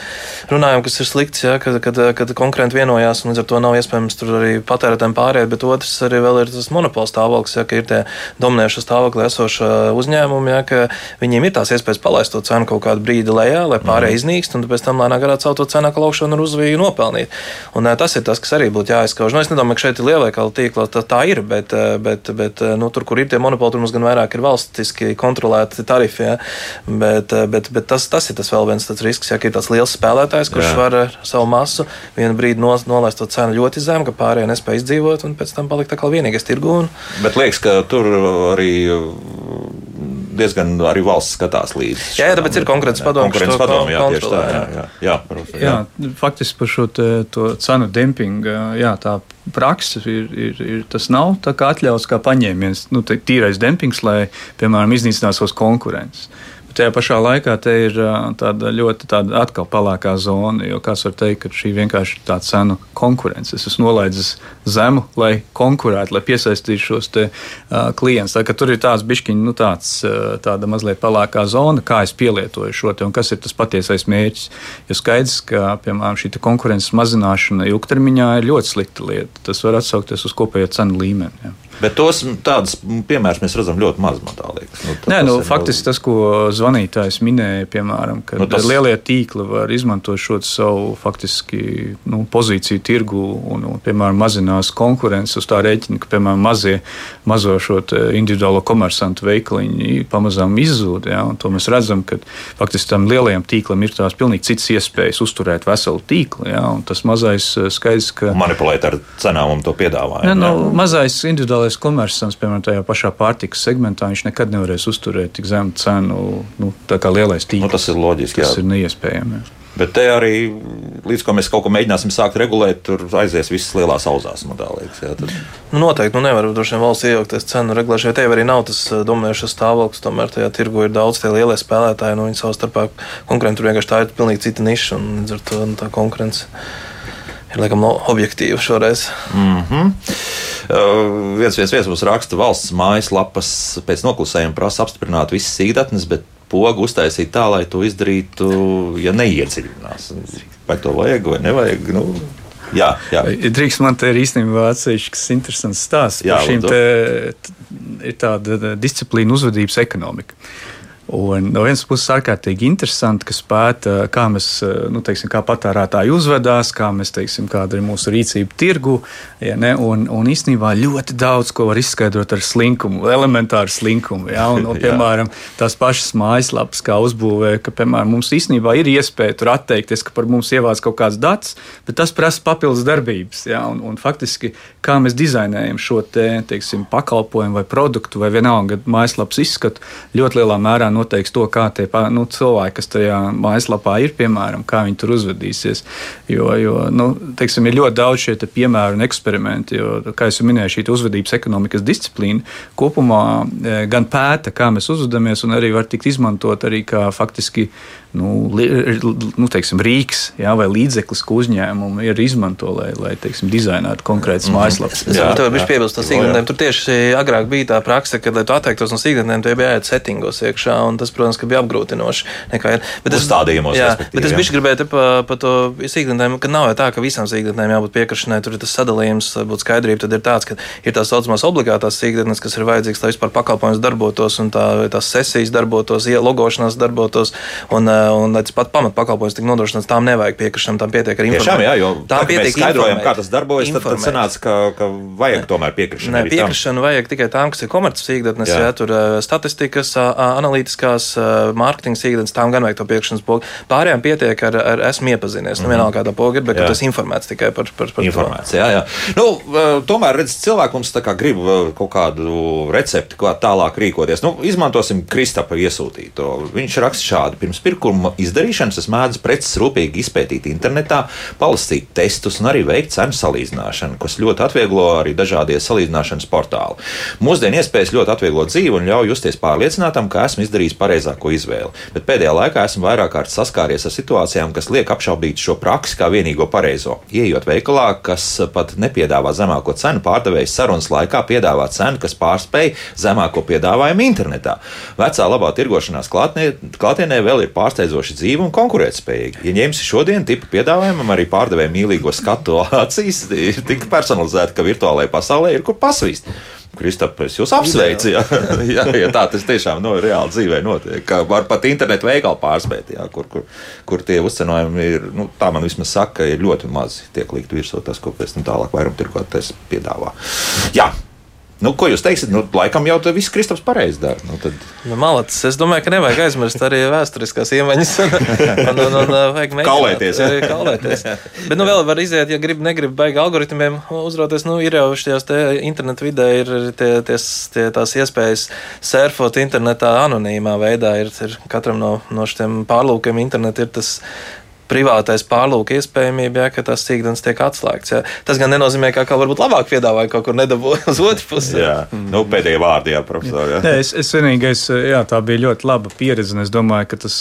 Speaker 4: runājam, kas ir slikts, ja, kad, kad, kad konkurenti vienojās, un līdz ar to nav iespējams tur arī patērētājiem pāriet. Bet otrs arī vēl ir tas monopola stāvoklis, ja, ka ir tie dominējušie stāvokli esošie uzņēmumi, ja, ka viņiem ir tās iespējas palaist to cenu kaut kādu brīdi lejā, lai pārējie iznīkst, un pēc tam lēnā garā caur to cenu augšanu un uzviju nopelnīt. Un, eh, tas ir tas, kas arī būtu jāizskauž. Nu, es nedomāju, ka šeit ir lielveikalu tīkla, tā, tā ir, bet, eh, bet, bet eh, nu, tur, kur ir tie monopoli, tur mums gan vairāk ir valstiski kontrolēti tarifi. Ja? Bet, eh, bet, bet tas, tas ir tas vēl viens risks, ja ir tāds liels spēlētājs, kurš
Speaker 1: Jā.
Speaker 4: Var ar savu masu vienu brīdi no, nolaist to cenu ļoti zemu, ka pārējie nespēj izdzīvot, un pēc tam palikt tā kā vienīgais tirgu. Un,
Speaker 1: Bet liekas, ka tur arī diezgan arī valsts skatās līdzi.
Speaker 4: Jā, jā, tāpēc ir konkurences padomu,
Speaker 1: Konkurences
Speaker 4: to
Speaker 1: padomu, jā, tieši tā. Jā, jā, jā, protams,
Speaker 3: Jā, faktiski par šo te, to cenu dempingu, jā, tā praksa ir, ir, ir tas nav tā kā atļauts kā paņēmiens, nu, tīrais dempings, lai, piemēram, iznīcinātu savus konkurentus. Bet tajā pašā laikā te ir tāda ļoti tāda atkal palākā zona, jo kāds var teikt, ka šī vienkārši ir tā cenu konkurence. Es esmu nolaidis zemu, lai konkurētu, lai piesaistītu šos te, uh, klientus. Tā, tur ir tāds bišķiņ, nu, tāds, uh, tāda mazliet palākā zona, kā es pielietoju šo te un kas ir tas patiesais mērķis. Jo skaidrs, ka, piemēram, šī konkurences mazināšana ilgtermiņā ir ļoti slikta lieta. Tas var atsaukties uz kopējo cenu līmeni. Jā.
Speaker 1: Bet tos tādus piemērus mēs redzam ļoti maz, man tā. Nu,
Speaker 3: Nē,
Speaker 1: tas
Speaker 3: nu,
Speaker 1: ir,
Speaker 3: faktiski tas, ko zvanītājs minēja, piemēram, ka
Speaker 1: Nu,
Speaker 3: nu,
Speaker 1: tas-
Speaker 3: tas... lielie tīkli var izmantot šo savu faktiski, nu, pozīciju tirgu un, un, piemēram, mazinās konkurences uz tā rēķina, ka, piemēram, mazie, mazo šo individuālo komersantu veikaliņi pamazām izzūd. Ja, to mēs redzam, ka faktiski tam lielajam tīklam ir tās pilnīgi citas iespējas uzturēt veselu tīklu. Ja, tas mazais eh, skaidrs, ka.
Speaker 1: Manipulēt ar cenām un to piedāvājumu.
Speaker 3: Ne, nu, mazais individuālais komersants, piemēram, tajā pašā pārtikas segmentā, viņš nekad nevarēs uzturēt tik zemu cenu, nu, tā kā lielais tīkls.
Speaker 1: Nu, tas ir loģiski.
Speaker 3: Tas
Speaker 1: jā.
Speaker 3: ir neiespējami. jā.
Speaker 1: Bet te arī, līdz ko mēs kaut ko mēģināsim sākt regulēt, tur aizies visas lielās auzās. Liekas. Jā, tad...
Speaker 4: Nu, noteikti, nu nevar droši vien valsts iejaukties cenu regulēšanā. Tev arī nav tas eh, dominējošais stāvoklis. Tomēr tajā tirgu ir daudz tie lielie spēlētāji. Nu, viņi savā starpā konkurenti tur vienkārši tā ir pilnīgi cita niša un līdz ar to nu, tā konkurence. Ir laikam objektīva šoreiz.
Speaker 1: Mm -hmm. uh, viens viens viens mums raksta, valsts mājaslapas pēc noklusējuma prasa apstiprināt visas sīkdatnes, bet pogu uztaisīt tā, lai to izdarītu, ja neiedziļinās. Vai to vajag vai nevajag? Nu, jā, jā.
Speaker 3: Drīkst man te ir īstenībā atsevišķs interesants stāsts
Speaker 1: Jā,
Speaker 3: par šīm te, ir tāda disciplīna uzvedības ekonomika. Un no vienas puses, ārkārtīgi interesanti, ka spēta, kā mēs, nu, teiksim, kā patērētāji uzvedās, kā mēs, teiksim, kāda ir mūsu rīcība tirgu. Ja, ne? un, un īstenībā ļoti daudz ko var izskaidrot ar slinkumu, elementāru slinkumu. Ja? Un, un, piemēram, tās pašas mājaslapas, kā uzbūvē, ka, piemēram, mums īstenībā ir iespēja tur atteikties, ka par mums ievāc kaut kāds dats, bet tas prasa papildus darbības. Ja? Un, un faktiski, kā mēs dizainējam šo te, teiksim, pakalpojumu vai produktu, vai vienalga mājaslapas izskatu, ļoti lielā mērā noteiks to, kā tie nu, cilvēki, kas tajā mājaslapā ir, piemēram, kā viņi tur uzvedīsies. Jo, jo nu, teiksim, ir ļoti daudz šie piemēri un eksperimenti, jo, kā jau minēju, šī uzvedības ekonomikas disciplīna kopumā eh, gan pēta, kā mēs uzvedamies, un arī var tikt izmantot arī kā faktiski nu, li, nu, teiksim, rīks jā, vai līdzeklis, ko uzņēmumi ir izmanto, lai, lai teiksim, dizainētu konkrētas mm -hmm. mājaslapas.
Speaker 4: Es domāju, ka
Speaker 1: jā.
Speaker 4: viņš piebilst par sīkdatnēm. Tur tieši agrāk bija tā praksa, ka, lai tu atteiktos no sīkdatnēm, tu bija jāiet settingos iekšā, un tas, protams, bija apgrūtinoši. Nekā ir. Bet es-
Speaker 1: Uzstādījumos,
Speaker 4: jā, bet es bišķi gribēju te pa, pa to sīkdatnēm, ka nav jau tā, ka visām sīkdatnēm jābūt piekrišanai. Tur ir tas sadalījums, būtu skaidrība. Tad ir tāds, ka ir tās saucamās obligātās sīkdatnes, kas ir vajadzīgas, lai vispār pakalpojums darbotos, un tā, tās sesijas darbotos, ie- logošanās darbotos, un, eh, un lai tas pat pamatpakalpojums tik nodrošināts, tām nevajag piekrišanu, tām pietiek ar
Speaker 1: Tiešām, jā, jo tā,
Speaker 4: Tām
Speaker 1: mēs
Speaker 4: pietiek
Speaker 1: skaidrojam,
Speaker 4: informēt.
Speaker 1: kā tas darbojas, tad, tad
Speaker 4: Informēt.
Speaker 1: sanāca, ka, ka vajag tomēr piekrišanu.
Speaker 4: Nē,
Speaker 1: arī tam.
Speaker 4: piekrišanu vajag tikai tām, kas ir komerces sīkdatnes,
Speaker 1: Jā.
Speaker 4: jā. tur ā, statistikas, analītiskās, ā, mārketinga sīkdatnes, tām gan vajag to piekrišanas pogu. Pārējām pietiek ar, ar esmu iepazinies. Nu, vienalga, kāda poga ir, bet
Speaker 1: Mhm. Jā.
Speaker 4: ka tas informēts tikai par, par, par to.
Speaker 1: Informācija, jā, jā. Nu, eh, tomēr, redz, cilvēki mums tā kā grib eh, kaut kādu recepti, kā tālāk rīkoties. Nu, izmantosim Kristapa iesūtīto. Viņš raksta šādi: pirms pirkuma izdarīšanas es mēdzu preces rūpīgi izpētīt internetā, palasīt testus un arī veikt cenu salīdzināšanu, kas ļoti atvieglo arī dažādie salīdzināšanas portāli. Mūsdienu iespējas ļoti atvieglo dzīvi un ļauj justies pārliecinātam, ka esmu izdarījis pareizāko izvēli. Bet pēdējā laikā esmu vairāk kārt saskāries ar situācijām, kas liek apšaubīt šo praksi kā vienīgo pareizo. Iejot veikalā, kas pat nepiedāvā zemāko cenu, pārdevējs sarunas laikā piedāvā cenu, kas pārspēj zemāko piedāvājumu internetā. Vecā labā tirgošanās klātienē vēl ir pārsteidzoši dzīva un konkurētspējīga. Ja ņemsi šodien tipu piedāvājumam, arī pārdevēja mīlīgo skatu acīs, ir tik personalizēta, ka virtuālajā pasaulē ir kur pasvīst. Kristap, es jūs apsveicu. Jā, jā, ja tā tas tiešām no, reāli dzīvē notiek. Var pat internetu veikalu pārspēt, jā, kur, kur, kur tie uzcenojumi ir. Nu, tā man vismaz saka, ir ļoti mazi. Tiek likt virsū tas, ko pēc tam tālāk vairumtirgoties piedāvā. Jā. Nu, ko jūs teiksiet? Nu, laikam jau tas viss Kristaps pareizi dara. Nu, tad...
Speaker 4: Nu, malacis, es domāju, ka nevajag aizmirst arī vēsturiskās iemaņas. un, un, un, un, vajag mēģināt,
Speaker 1: Kaulēties, ja?
Speaker 4: jā, kaulēties. Bet nu, vēl var iziet, ja grib, negrib baigi algoritmiem uzroties. Nu, ir jau šajās te internetu vidē ir tie, ties, tie, tās iespējas surfot internetā anonīmā veidā. Ir, ir katram no, no šiem pārlūkiem internetā ir tas privātais pārlūka iespējamība, ja, ka tas sīkdienas tiek atslēgts. Ja. Tas gan nenozīmē, ka kā varbūt labāk piedāvāja kaut kur nedabūjāt uz otru pusi.
Speaker 1: Jā, nu, pēdējie vārdi, jā, profesor. Jā.
Speaker 3: Nē, es, es vienīgais, jā, tā bija ļoti laba pieredze, un es domāju, ka tas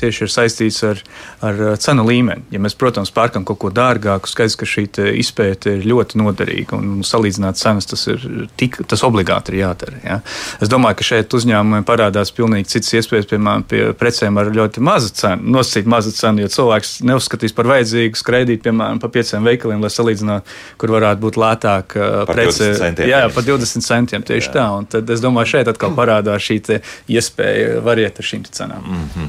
Speaker 3: tieši ir saistīts ar, ar cenu līmeni. Ja mēs, protams, pērkam kaut ko dārgāku, skaidrs, ka šī te izpēte ir ļoti noderīga, un salīdzināt cenas tas ir tik, tas obligāti ir jādara. Ja? Es domāju, ka šeit uzņēmumiem parādās pilnīgi citas iespējas, piemēram, pie precēm ar ļoti mazu cenu, nosacīt mazu cenu, jo cilvēks neuzskatīs par vajadzīgu skraidīt, piemēram, pa pieciem veikaliem, lai salīdzinātu, kur varētu būt lētāk uh, prece.
Speaker 1: 20 centiem.
Speaker 3: Jā, jā, par 20 centiem tieši Jā. tā. Un tad es domāju, šeit atkal parādās šī iespēja variet ar šīm cenām. Mm.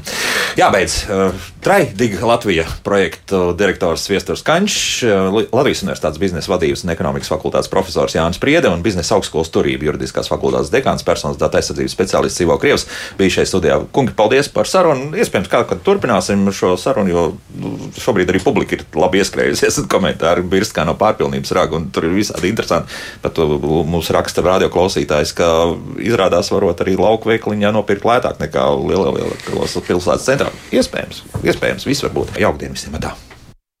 Speaker 1: Jābeidz. Uh, Traidīga Latvija projektu direktors Viesturs Kančs, uh, Latvijas Universitātes biznesa vadības un ekonomikas fakultātes profesors Jānis Priede un biznesa augstskolas turība juridiskās fakultātes dekāns personas datu aizsardzības speciālists Ivo Krievs bija šeit studijā. Kungi, paldies par sarunu. Iespējams, kā kad turpināsim šo sarunu, jo nu, šobrīd arī publika ir labi ieskrējusies. Komentāri birst kā no pārpilnības raga, un tur ir visādi interesanti. Pat to mums raksta radio klausītājs, ka izrādās varot arī lauku veikaliņā nopirkt lētāk nekā lielā, lielā pilsētas centrā. Iespējams, iespējams, viss var būt. Jaukdien visiem! Tā.